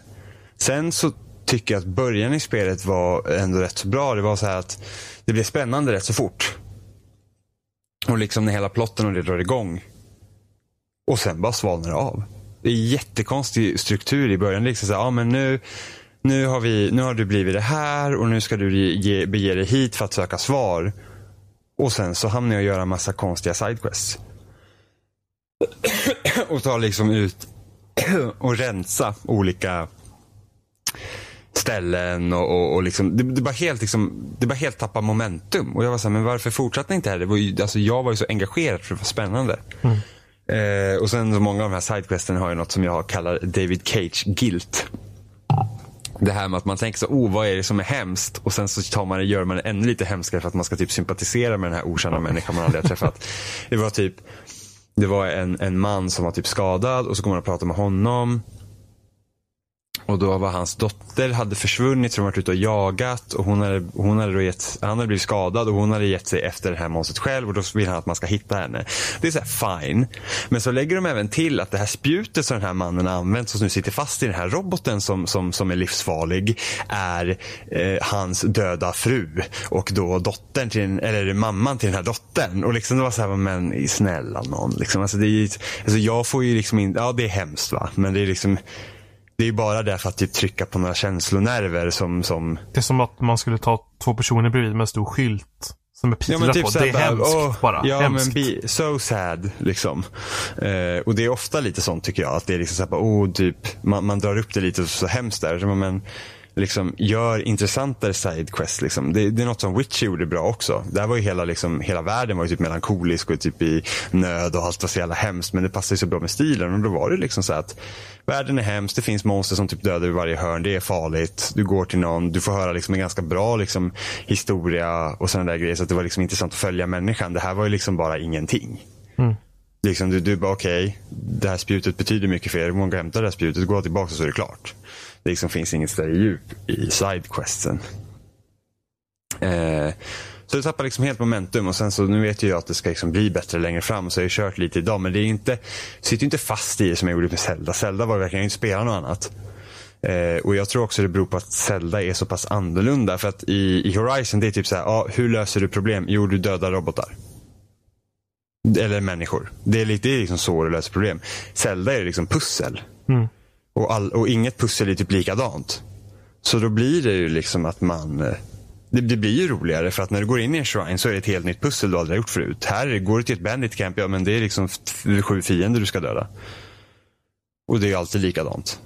sen så tycker jag att början i spelet var ändå rätt så bra. Det var så här att det blev spännande rätt så fort. Och liksom när hela plotten och det drar igång. Och sen bara svalnar det av. Det är jättekonstig struktur i början. Liksom så här, ja men nu, nu, har vi, nu har du blivit det här och nu ska du ge, bege dig hit för att söka svar. Och sen så hamnar jag och göra en massa konstiga sidequests. och ta liksom ut och rensa olika ställen och, och, och liksom, det, det bara helt liksom, det bara helt tappar momentum. Och jag var så här, men varför fortsatte ni inte här? Det var ju, alltså jag var ju så engagerad för det var spännande. Eh, och sen så många av de här sidequesten har ju något som jag kallar David Cage guilt. Det här med att man tänker så, oh vad är det som är hemskt? Och sen så tar man, gör man det ännu lite hemskare för att man ska typ sympatisera med den här okända människan man aldrig har träffat. Det var typ, det var en, en man som var typ skadad och så går man och pratar med honom. Och då var hans dotter hade försvunnit så de varit ute och jagat och hon hade, hon hade då gett, han hade blivit skadad och hon hade gett sig efter det här monstret själv och då vill han att man ska hitta henne. Det är så här fine. Men så lägger de även till att det här spjutet som den här mannen har använt som nu sitter fast i den här roboten som, som, som är livsfarlig är eh, hans döda fru och då dottern till, eller mamman till den här dottern. Och liksom det var så här, men snälla någon. Liksom, alltså det är, alltså jag får ju liksom inte, ja det är hemskt va, men det är liksom det är ju bara där för att typ trycka på några känslonerver som, som Det är som att man skulle ta två personer bredvid med en stor skylt. Som är pilar på. såhär Det är hemskt typ åh, bara. Ja hemskt. men be, so sad liksom. Eh, och det är ofta lite sånt tycker jag. Att det är liksom såhär, bara, oh, typ, man, man drar upp det lite så hemskt där. Så, Men liksom, gör intressantare sidequests. Liksom. Det, det är något som Witcher gjorde bra också. Där var ju hela, liksom, hela världen var ju typ melankolisk och typ i nöd och allt var så jävla hemskt. Men det passar ju så bra med stilen. Och då var det liksom så att världen är hemskt. Det finns monster som typ dödar i varje hörn. Det är farligt. Du går till någon. Du får höra liksom en ganska bra liksom, historia och sådana där grejer. Så att det var liksom intressant att följa människan. Det här var ju liksom bara ingenting. Liksom, du, du bara okej, det här spjutet betyder mycket för er. Gå och hämta det här spjutet, gå tillbaka så är det klart. Det liksom finns inget större djup i sidequesten. Eh, så det tappar liksom helt momentum och sen så nu vet ju jag att det ska liksom bli bättre längre fram så jag har kört lite idag men det är inte, sitter ju inte fast i det som jag gjorde med Zelda. Zelda var verkligen, jag inte spela något annat. Eh, och jag tror också det beror på att Zelda är så pass annorlunda för att i, i Horizon det är typ så här, ah, hur löser du problem? Jo, du dödar robotar. Eller människor. Det är, lite, det är liksom så du löser problem. Zelda är liksom pussel. Mm. Och, all, och inget pussel är typ likadant. Så då blir det ju liksom att man... eh, Det, det blir ju roligare för att när du går in i en shrine så är det ett helt nytt pussel du aldrig har gjort förut. Här går du till ett bandit camp, ja men det är liksom sju fiender du ska döda. Och det är ju alltid likadant.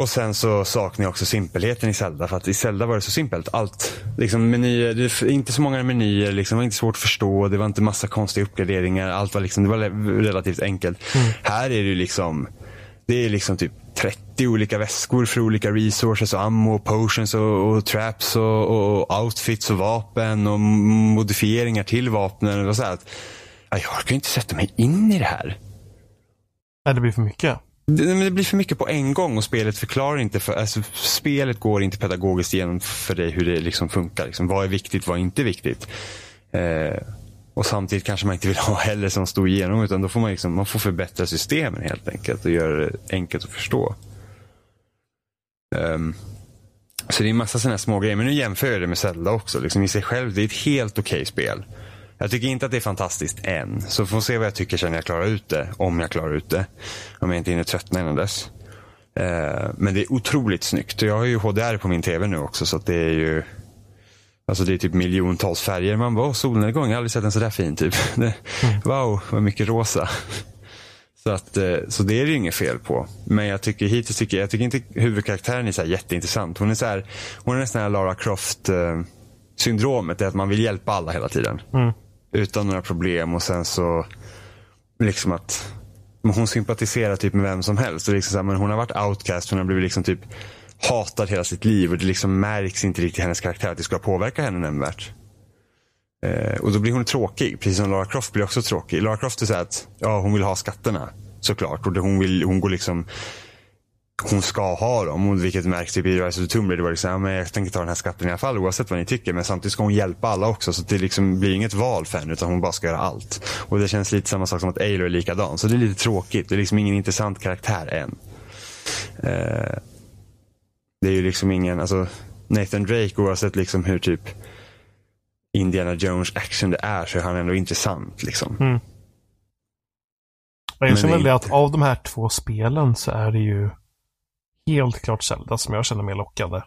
Och sen så saknar jag också simpelheten i Zelda. För att i Zelda var det så simpelt. Allt, liksom menyer, det är inte så många menyer, liksom, det var inte svårt att förstå. Det var inte massa konstiga uppgraderingar. Allt var liksom, det var relativt enkelt. Här är det ju liksom, det är liksom typ 30 olika väskor för olika resources och ammo, och potions och, och traps och, och outfits och vapen och modifieringar till vapnen. Var så att, ja, jag kan ju inte sätta mig in i det här. Nej, det blir för mycket. Det, det blir för mycket på en gång och spelet förklarar inte för, alltså, spelet går inte pedagogiskt igenom för dig hur det liksom funkar. Liksom, vad är viktigt, vad är inte viktigt. Eh, och samtidigt kanske man inte vill ha heller som stor igenom utan då får man, liksom, man får förbättra systemen helt enkelt och göra det enkelt att förstå. Um, så det är en massa sådana små grejer. Men nu jämför jag det med Zelda också. Liksom I sig själv, det är ett helt okej spel. Jag tycker inte att det är fantastiskt än. Så får se vad jag tycker sen när jag klarar ut det. Om jag klarar ut det. Om jag inte hinner tröttna innan dess. Uh, men det är otroligt snyggt. Jag har ju HDR på min tv nu också så att det är ju Alltså det är typ miljontals färger. Man bara, solnedgång, jag har aldrig sett en sådär fin typ. Det, wow, vad mycket rosa. Så, att, eh, så det är det inget fel på. Men jag tycker hittills tycker jag, tycker inte huvudkaraktären är så jätteintressant. Hon är, så här, hon är nästan här Lara Croft eh, syndromet. Det är att man vill hjälpa alla hela tiden. Mm. Utan några problem och sen så liksom att hon sympatiserar typ med vem som helst. Och liksom så här, men hon har varit outcast, hon har blivit liksom typ Hatar hela sitt liv och det liksom märks inte riktigt i hennes karaktär att det ska påverka henne nämnvärt. Eh, och då blir hon tråkig, precis som Lara Croft blir också tråkig. Lara Croft är så att ja, hon vill ha skatterna såklart. Och det, hon, vill, hon går liksom hon ska ha dem. Vilket märks typ i Rise of the Tomb Raider. Var liksom, ja, men jag tänker ta den här skatten i alla fall oavsett vad ni tycker. Men samtidigt ska hon hjälpa alla också. Så det liksom blir inget val för henne utan hon bara ska göra allt. Och det känns lite samma sak som att Aloy är likadan. Så det är lite tråkigt. Det är liksom ingen intressant karaktär än. Eh, det är ju liksom ingen, alltså Nathan Drake oavsett liksom hur typ Indiana Jones action det är så är han ändå intressant liksom. Mm. Jag känner väl att av de här två spelen så är det ju helt klart Zelda som jag känner mer lockande.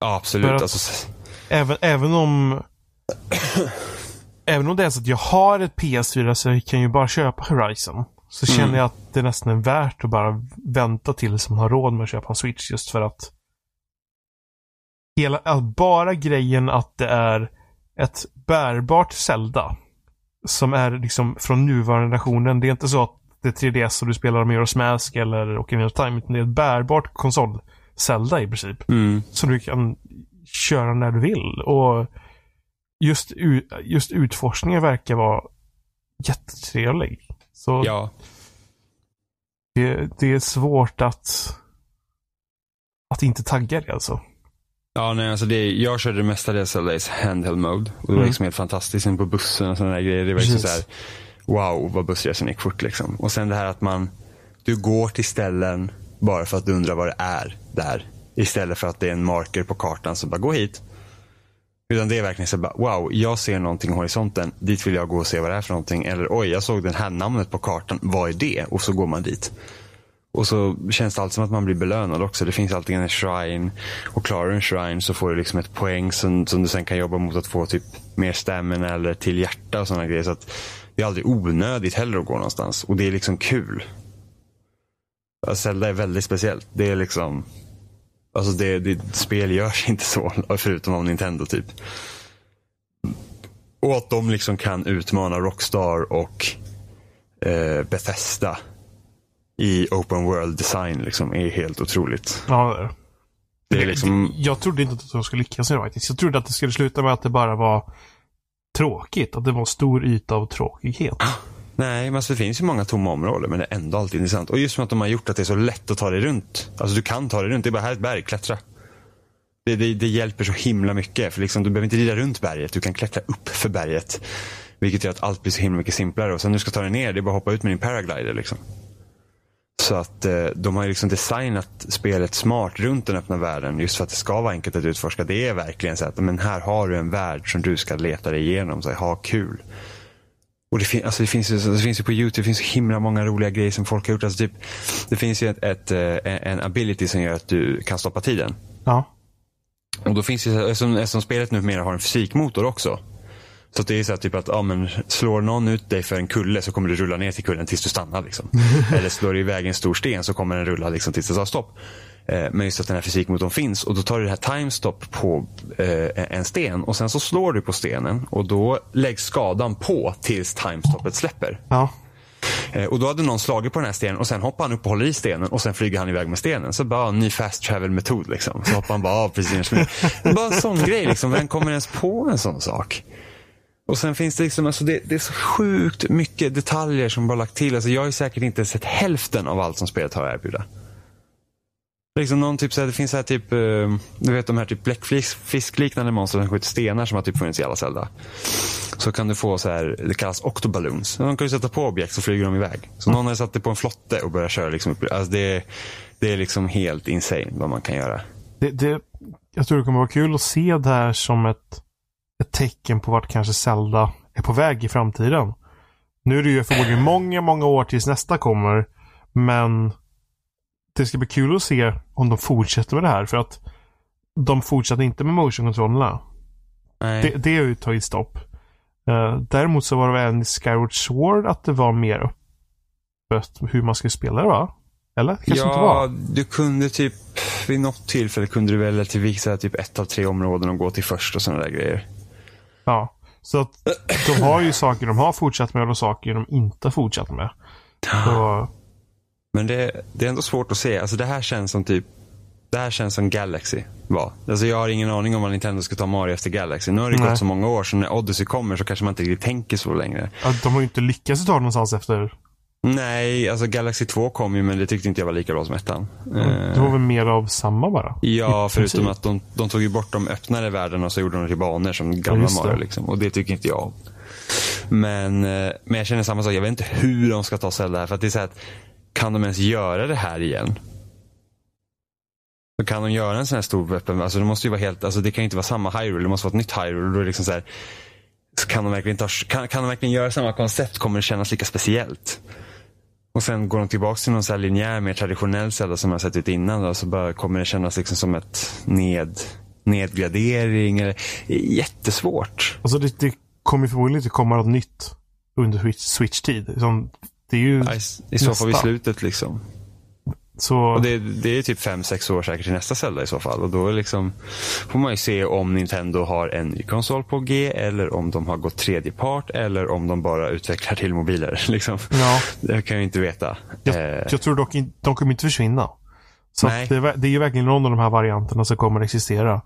Ja, absolut. Alltså... Även, även om Även om det är så att jag har ett PS4 så jag kan ju bara köpa Horizon. Så mm. känner jag att det nästan är värt att bara vänta tills man har råd med att köpa en Switch just för att hela, bara grejen att det är ett bärbart Zelda som är liksom från nuvarande generationen. Det är inte så att det är 3DS och du spelar Mirror's Mask eller Ocarina of Time. Utan det är ett bärbart konsol Zelda i princip. Mm. Som du kan köra när du vill. Och just, just utforskningen verkar vara jättetrevlig. Så ja. det, det är svårt att att inte tagga det alltså. Ja, nej, alltså det, jag körde mestadels LA's handheld mode. Och det var mm. liksom helt fantastiskt. På bussen och sådana där grejer. Det var liksom så här, wow vad bussresan gick fort liksom. Och sen det här att man, du går till ställen bara för att du undrar vad det är där. Istället för att det är en marker på kartan som bara, gå hit. Utan det är verkligen så bara, wow, jag ser någonting i horisonten. Dit vill jag gå och se vad det är för någonting. Eller oj, jag såg det här namnet på kartan. Vad är det? Och så går man dit. Och så känns det alltid som att man blir belönad också. Det finns alltid en shrine. Och klarar du en shrine så får du liksom ett poäng som, som du sen kan jobba mot att få typ mer stamina eller till hjärta och sådana grejer. Så att det är aldrig onödigt heller att gå någonstans. Och det är liksom kul. Zelda är väldigt speciellt. Det är liksom... Alltså det, det, spel görs inte så, förutom av Nintendo typ. Och att de liksom kan utmana Rockstar och eh, Bethesda i open world design liksom är helt otroligt. Ja, det är liksom... Jag trodde inte att de skulle lyckas med det Jag trodde att det skulle sluta med att det bara var tråkigt. Att det var en stor yta av tråkighet. Nej, men alltså det finns ju många tomma områden men det är ändå alltid intressant. Och just som att de har gjort att det är så lätt att ta dig runt. Alltså du kan ta dig runt. Det är bara här ett berg, klättra. Det, det, det, hjälper så himla mycket. För liksom, du behöver inte rida runt berget. Du kan klättra upp för berget. Vilket gör att allt blir så himla mycket simplare. Och sen när du ska ta dig ner, det är bara att hoppa ut med din paraglider. Liksom. Så att eh, de har liksom designat spelet smart runt den öppna världen just för att det ska vara enkelt att utforska. Det är verkligen så att men här har du en värld som du ska leta dig igenom. Så ha kul. Och det, fin alltså det, finns ju, det finns ju på YouTube det finns så himla många roliga grejer som folk har gjort. Alltså typ, det finns ju ett, ett, eh, en ability som gör att du kan stoppa tiden. Ja. Och då finns det, eftersom, eftersom spelet numera har en fysikmotor också. Så det är så typ att ja, men, slår någon ut dig för en kulle så kommer du rulla ner till kullen tills du stannar. Liksom. Eller slår du iväg en stor sten så kommer den rulla liksom, tills det tar stopp. Eh, men just att den här fysikmotorn finns och då tar du det här timestop på eh, en sten och sen så slår du på stenen och då läggs skadan på tills timestoppet släpper. Ja. Eh, och då hade någon slagit på den här stenen och sen hoppar han upp och håller i stenen och sen flyger han iväg med stenen. Så bara, ny fast travel metod liksom. Så hoppar han bara av precis. Bara en sån grej liksom. Vem kommer ens på en sån sak? Och sen finns det liksom, alltså det, det, är så sjukt mycket detaljer som bara lagt till. Alltså jag har ju säkert inte sett hälften av allt som spelet har att erbjuda. Liksom någon typ, så här, det finns så här typ, eh, du vet de här typ bläckfiskliknande monster som skjuter stenar som har typ funnits i alla Zelda. Så kan du få så här, det kallas octoballoons. De kan du sätta på objekt så flyger de iväg. Så någon har satt det på en flotte och börjat köra liksom upp. Alltså det, det är liksom helt insane vad man kan göra. Det, det, jag tror det kommer vara kul att se det här som ett ett tecken på vart kanske Zelda är på väg i framtiden. Nu är det ju förmodligen många, många år tills nästa kommer. Men det ska bli kul att se om de fortsätter med det här. För att de fortsätter inte med motion-kontrollerna. Det, det har ju tagit stopp. Eh, däremot så var det även i Skyward Sword att det var mer öppet hur man skulle spela det va? Eller? Kanske inte ja, var. du kunde typ vid något tillfälle kunde du välja till vissa typ ett av tre områden och gå till först och sådana där grejer. Ja. Så att de har ju saker de har fortsatt med och saker de inte har fortsatt med. Så, Men det, det är ändå svårt att se. Alltså det här känns som typ det här känns som Galaxy var. Alltså jag har ingen aning om vad Nintendo ska ta Mario efter Galaxy. Nu har det Nej. gått så många år så när Odyssey kommer så kanske man inte riktigt tänker så längre. ja, de har ju inte lyckats ta det någonstans efter. Nej, alltså Galaxy 2 kom ju men det tyckte inte jag var lika bra som ettan. Det var väl mer av samma bara. Ja, förutom att de, de tog ju bort de öppnare världarna och så gjorde de till banor som gamla det. Mario. Liksom. Och det tycker inte jag om. Men, eh, men jag känner samma sak. Jag vet inte hur de ska ta Zelda här. För att det är så här att, kan de ens göra det här igen? Så kan de göra en sån här stor öppen, alltså det måste ju vara helt, alltså det kan ju inte vara samma Hyrule, det måste vara ett nytt Hyrule. Då är liksom så här, kan, de verkligen ta, kan, kan de verkligen göra samma koncept kommer det kännas lika speciellt. Och sen går de tillbaka till någon så här linjär, mer traditionell Zelda som har sett ut innan. Då, så bara kommer det kännas liksom som ett ned, nedgradering. Eller, jättesvårt. Alltså det, det kommer förmodligen inte komma något nytt under Switch- Switch-tid. Som- Det är ju I, I så fall vid slutet liksom. Så... Och det, det är typ fem sex år säkert till nästa Zelda i så fall. Och då liksom, får man ju se om Nintendo har en ny konsol på G eller om de har gått tredje part eller om de bara utvecklar till mobiler. Liksom. Ja. Det kan jag inte veta. Jag, Eh, jag tror dock inte, de kommer inte försvinna. Så det, det är ju verkligen någon av de här varianterna som kommer att existera.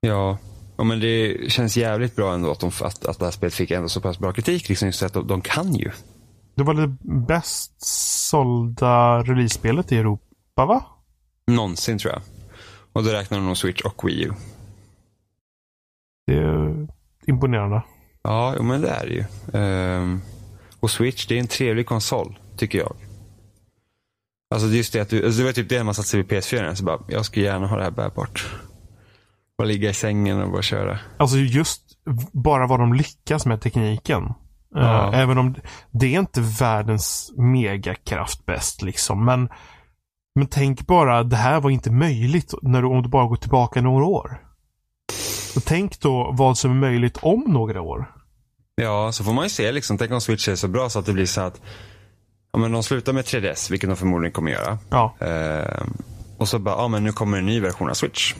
Ja. ja, men det känns jävligt bra ändå att, de, att, att det här spelet fick ändå så pass bra kritik. Liksom just att de, de kan ju. Det var det bäst sålda release-spelet i Europa, va? Någonsin tror jag. Och då räknar de nog Switch och Wii U. Det är imponerande. Ja, men det är det ju. Ehm, och Switch, det är en trevlig konsol, tycker jag. Alltså just det att du, alltså det var typ det man satte sig vid PS4 så bara, jag skulle gärna ha det här bärbart. Bara ligga i sängen och bara köra. Alltså just bara vad de lyckas med tekniken. Ja. Eh, även om det är inte världens megakraft bäst liksom. Men, men tänk bara, det här var inte möjligt när du, om du bara går tillbaka några år. Och tänk då vad som är möjligt om några år. Ja, så får man ju se liksom, tänk om Switch är så bra så att det blir så att, ja men de slutar med 3DS, vilket de förmodligen kommer göra. Ja, Ehm, och så bara, ja men nu kommer en ny version av Switch.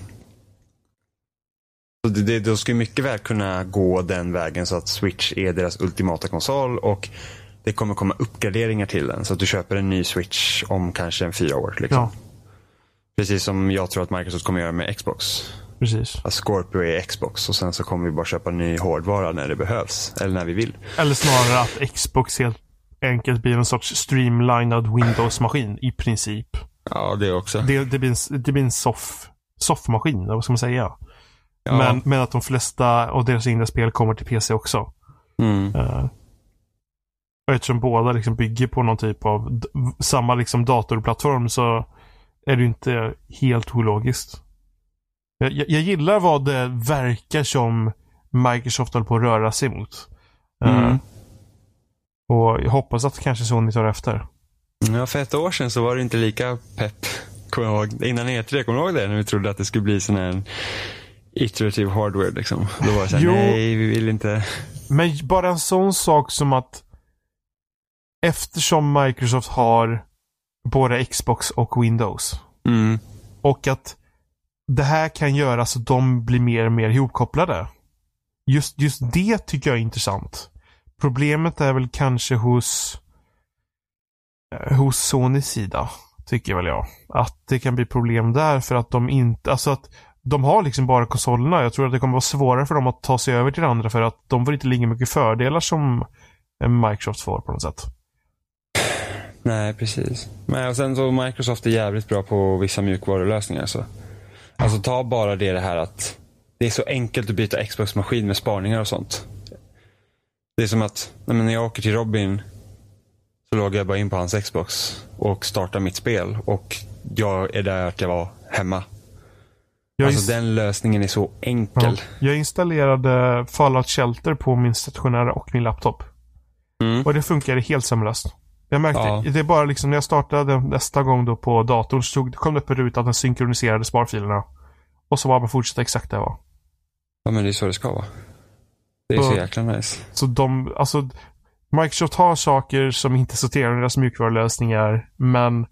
Det, det, då skulle mycket väl kunna gå den vägen så att Switch är deras ultimata konsol och det kommer komma uppgraderingar till den. Så att du köper en ny Switch om kanske en fyra år. Liksom. ja Precis som jag tror att Microsoft kommer göra med Xbox. precis. Att Scorpio är Xbox och sen så kommer vi bara köpa ny hårdvara när det behövs. Eller när vi vill. Eller snarare att Xbox helt enkelt blir en sorts streamlinad Windows-maskin i princip. Ja, det också. Det, det, blir en, det blir en soff, soffmaskin, vad ska man säga? Ja. Men, men att de flesta av deras egna spel kommer till PC också. Mm. Uh, och eftersom båda liksom bygger på någon typ av samma liksom datorplattform så är det inte helt ologiskt. Jag, jag, jag gillar vad det verkar som Microsoft håller på att röra sig mot. Eh, Mm. och jag hoppas att kanske Sony tar efter. Ja, för ett år sedan så var det inte lika pepp. Kommer jag ihåg. Innan E3, kommer du ihåg det? När vi trodde att det skulle bli sån här iterative hardware. Liksom. Då var det såhär, nej vi vill inte. Men bara en sån sak som att eftersom Microsoft har både Xbox och Windows Mm. och att det här kan göra så att de blir mer och mer ihopkopplade. Just, just det tycker jag är intressant. Problemet är väl kanske hos eh, hos Sonys sida, tycker väl jag. Att det kan bli problem där för att de inte, alltså att de har liksom bara konsolerna. Jag tror att det kommer vara svårare för dem att ta sig över till det andra för att de får inte lika mycket fördelar som Microsoft får på något sätt. Nej, precis. Men och sen så Microsoft är jävligt bra på vissa mjukvarulösningar. Så. Alltså ta bara det, det här att det är så enkelt att byta Xbox-maskin med sparningar och sånt. Det är som att när jag åker till Robin så loggar jag bara in på hans Xbox och startar mitt spel. Och jag är där att jag var hemma. Alltså den lösningen är så ja, enkel. jag installerade Fallout Shelter på min stationära och min laptop. Mm. Och det funkade helt sömlöst. Jag märkte, Ja. det är bara liksom när jag startade nästa gång då på datorn så tog- kom det upp en ruta att den synkroniserade sparfilerna. Och så var det bara fortsätta exakt där jag var. Ja, men det är så det ska vara. Det är så Så- jäkla nice. Så de, alltså Microsoft har saker som inte sorterar under deras mjukvarulösningar, men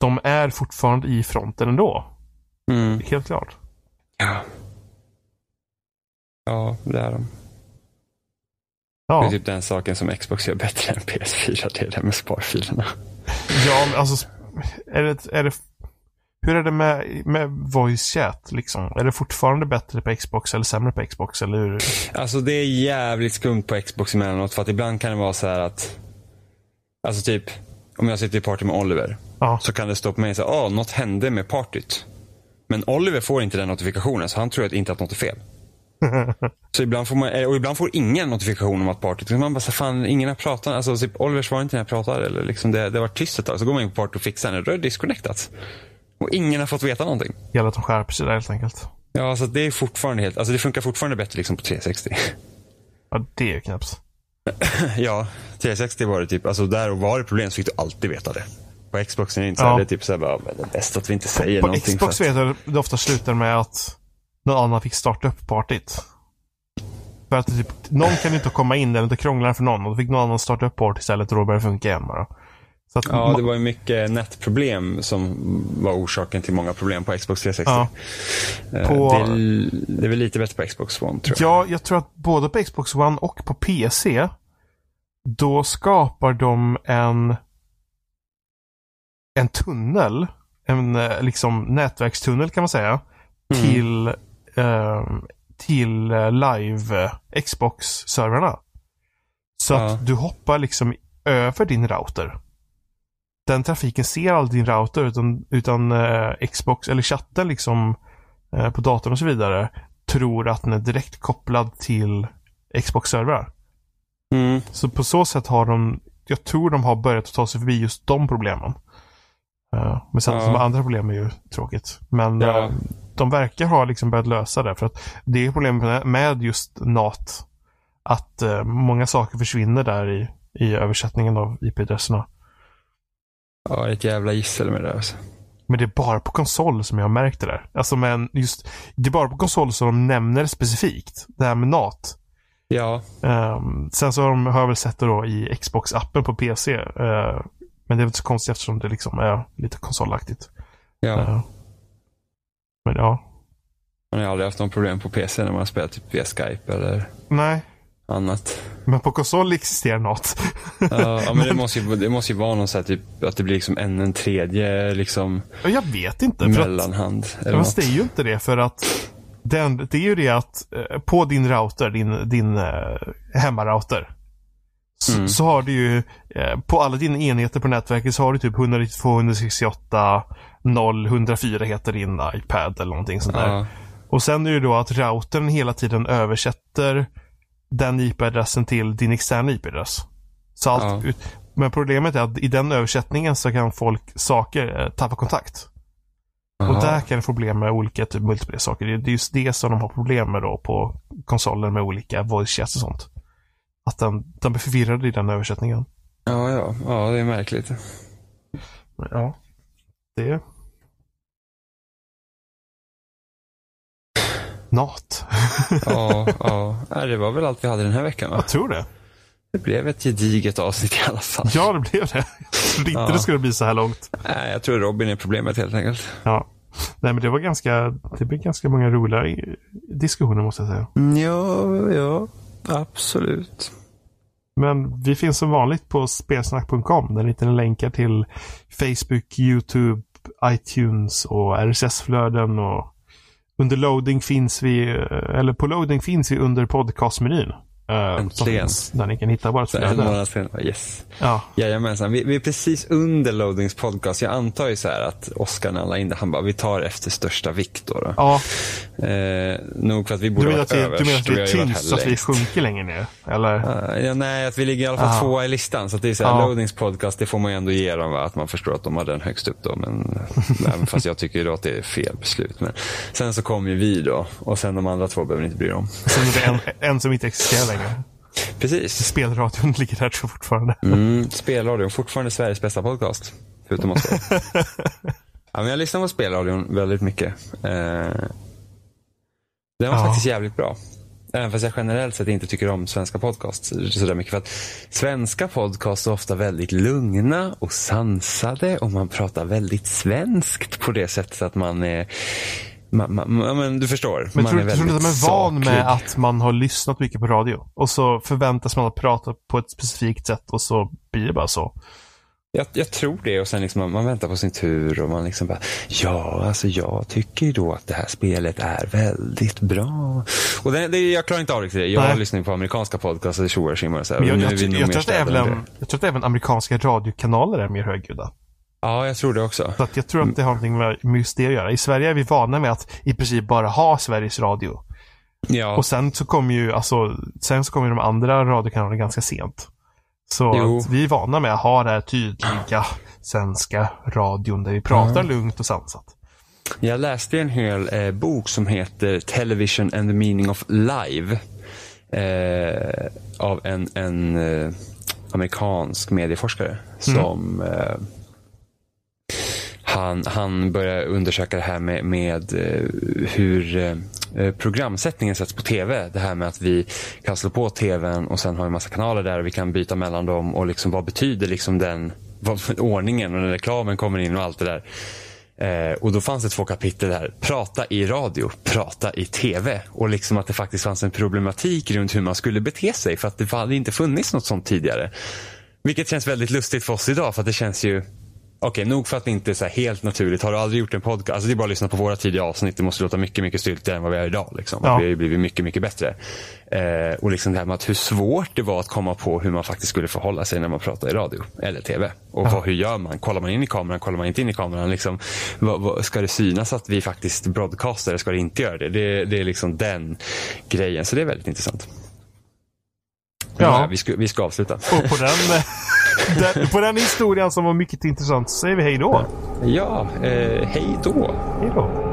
de är fortfarande i fronten ändå. Mm. Helt klart. Ja. Ja, det är de. Det Ja, är typ den saken som Xbox gör bättre än PS4. Det är det med sparfilerna. ja men alltså, är det, är det, hur är det med, med voice chat liksom? Är det fortfarande bättre på Xbox eller sämre på Xbox? Eller hur? Alltså det är jävligt skumt på Xbox emellanåt. För att ibland kan det vara så här att... Alltså typ, om jag sitter i party med Oliver. Ja, Så kan det stå på mig så här, ah, något hände med partyt. Men Oliver får inte den notifikationen, så han tror att inte att något är fel. Så ibland får man, eh, och ibland får ingen notifikation om att partyt, man bara så fan, ingen har pratat, alltså typ Oliver svarar inte när jag pratar, eller liksom det, det var tyst ett tag. Så går man in på party och fixar den, då är det disconnectat. Och ingen har fått veta någonting. gäller att de skärper sig där helt enkelt. Ja, så det är fortfarande helt, alltså det funkar fortfarande bättre liksom på 360. Ja, det är ju knappt. ja, 360 var det typ, alltså där var det problem så fick du alltid veta det. På Xbox är det inte så här, Ja. det är typ så här, bara, men det är bäst att vi inte säger På någonting. Xbox för att- vet jag det ofta slutar med att någon annan fick starta upp partyt. För att typ, någon kan ju inte komma in eller inte krånglar för någon. Och då fick någon annan starta upp party istället och då började det funka igen bara. Så att Ja, det var ju mycket nätproblem som var orsaken till många problem på Xbox 360. Ja. Eh, På- Det, är, det är väl lite bättre på Xbox One tror jag. Ja, jag tror att både på Xbox One och på PC då skapar de en en tunnel, en eh, liksom nätverkstunnel kan man säga, Mm. till eh, till eh, live eh, Xbox-servrarna. Så Ja. att du hoppar liksom över din router. Den trafiken ser aldrig din router utan, utan eh, Xbox eller chatten liksom eh, på datorn och så vidare tror att den är direkt kopplad till Xbox-servrar. Mm. Så på så sätt har de, jag tror de har börjat ta sig förbi just de problemen. Eh, men sen Ja. som andra problem är ju tråkigt. Men Ja. eh, de verkar ha liksom börjat lösa det. För att det är problemet med- just NAT. Att eh, många saker försvinner där i, i översättningen av IP-adresserna. Ja, ett jävla gissel med det. Alltså. Men det är bara på konsol som jag har märkt det där. Alltså men just, det är bara på konsol som de nämner det specifikt. Det här med NAT. Ja, Ehm, sen så har, de, har jag väl sett det då i Xbox-appen på PC. eh, men det är väl inte så konstigt eftersom det liksom är lite konsolaktigt. ja. Eh, men ja. Man har aldrig haft någon problem på PC när man har spelat typ via Skype eller Nej, annat. men på konsol existerar något. Ja, ja men det måste, ju, det måste ju vara någon så här typ att det blir liksom en, en tredje liksom jag vet inte. För att, mellanhand. Eller fast det är ju inte det för att den, det är ju det att eh, på din router, din, din uh, hemmarouter. Så, Mm. så har du ju eh, på alla dina enheter på nätverket så har du typ 192, 168, 0, 104 heter din iPad eller någonting sånt där. Ja, Och sen är det då att routern hela tiden översätter den IP-adressen till din externa IP-adress. Så allt ut, men problemet är att i den översättningen så kan folk, saker, eh, tappa kontakt. Och där kan få problem med olika typ multiplayer-saker. Det är just det som de har problem med då på konsoler med olika voice chats och sånt. Att den, den blir förvirrad i den översättningen. ja, ja, ja, det är märkligt. Ja. Det... Nat. Ja, ja. Det var väl allt vi hade den här veckan va? Jag tror det. Det blev ett gediget avsnitt i alla fall. Ja, det blev det. Jag trodde inte Ja. det skulle bli så här långt. Nej, jag tror Robin är problemet helt enkelt. Ja. Nej, men det var ganska, det blev ganska många roliga diskussioner måste jag säga. Ja, ja, absolut. Men vi finns som vanligt på spelsnack.com där ni hittar länkar till Facebook, YouTube, iTunes och RSS-flöden och under loading finns vi, eh, eller på loading finns vi under podcastmenyn eh, Äntligen. finns Där ni kan hitta vårt Så en flöde. månad senare, yes. Ja, Jajamensan, vi, vi är precis under Loadings podcast. Jag antar ju så här att Oskar när han la in det, han bara, vi tar efter största vikt då. då. ja Eh, nog för att vi du borde menar varit vi, överst. du menar att vi är tyngst så att vi sjunker längre ner? Eller? Uh, ja, nej, att vi ligger i alla fall Ah. tvåa i listan. Så att det är så här, Ja. Loadings podcast, det får man ju ändå ge dem, va? att man förstår att de har den högst upp då. Men, även fast jag tycker ju då att det är fel beslut. Men sen så kommer ju vi då, och sen de andra två behöver ni inte bry er om. Sen är det en, en som inte existerar längre. Precis. Spelradion ligger där tror fortfarande. Mm, spelradion, fortfarande Sveriges bästa podcast. Förutom oss ja, men Jag lyssnar på spelradion väldigt mycket. Eh, Den var Ja. faktiskt jävligt bra. Även fast jag generellt sett inte tycker om svenska podcasts sådär mycket. För att svenska podcasts är ofta väldigt lugna och sansade och man pratar väldigt svenskt på det sättet att man är man, men du förstår. Men man tror är tror du att de är van saklig. med att man har lyssnat mycket på radio? Och så förväntas man att prata på ett specifikt sätt och så blir det bara så. Jag, jag tror det och sen liksom man, väntar på sin tur och man liksom bara Ja, alltså jag tycker ju då att det här spelet är väldigt bra. Och det, det, jag klarar inte av det. Jag Nej. lyssnar på amerikanska podcasts och tjoar och så här. Tror även, jag tror att även amerikanska radiokanaler är mer högljudda. Ja, jag tror det också. Så att jag tror att det har någonting med det att göra. I Sverige är vi vana med att i princip bara ha Sveriges Radio. Ja, Och sen så kommer ju, alltså, sen så kommer de andra radiokanalerna ganska sent. Så vi är vana med att ha den här tydliga svenska radion där vi pratar lugnt och sansat. jag läste en hel eh, bok som heter Television and the meaning of live. Eh, av en, en eh, amerikansk medieforskare som eh, han, han börjar undersöka det här med, med eh, hur eh, eh, programsättningen sätts på tv. Det här med att vi kan slå på tvn och sen har vi en massa kanaler där och vi kan byta mellan dem och liksom vad betyder liksom den vad, ordningen och när reklamen kommer in och allt det där. Eh, och då fanns det två kapitel där. Prata i radio, prata i tv. Och liksom att det faktiskt fanns en problematik runt hur man skulle bete sig för att det hade inte funnits något sånt tidigare. Vilket känns väldigt lustigt för oss idag för att det känns ju Okej, nog för att det inte är så helt naturligt. Har du aldrig gjort en podcast? Alltså det är bara att lyssna på våra tidiga avsnitt. Det måste låta mycket, mycket styltigare än vad vi är idag. Liksom. Ja. Vi har ju blivit mycket, mycket bättre. Eh, och liksom det här med att hur svårt det var att komma på hur man faktiskt skulle förhålla sig när man pratar i radio eller tv. Och vad, hur gör man? Kollar man in i kameran? Kollar man inte in i kameran? Liksom, vad, vad, ska det synas att vi faktiskt broadcastar eller ska det inte göra det? Det, det är liksom den grejen. Så det är väldigt intressant. Ja. Ja, vi, ska, vi ska avsluta. Och på den, den, på den historien som var mycket intressant så säger vi hej då. Ja, eh, hej då. Hej då.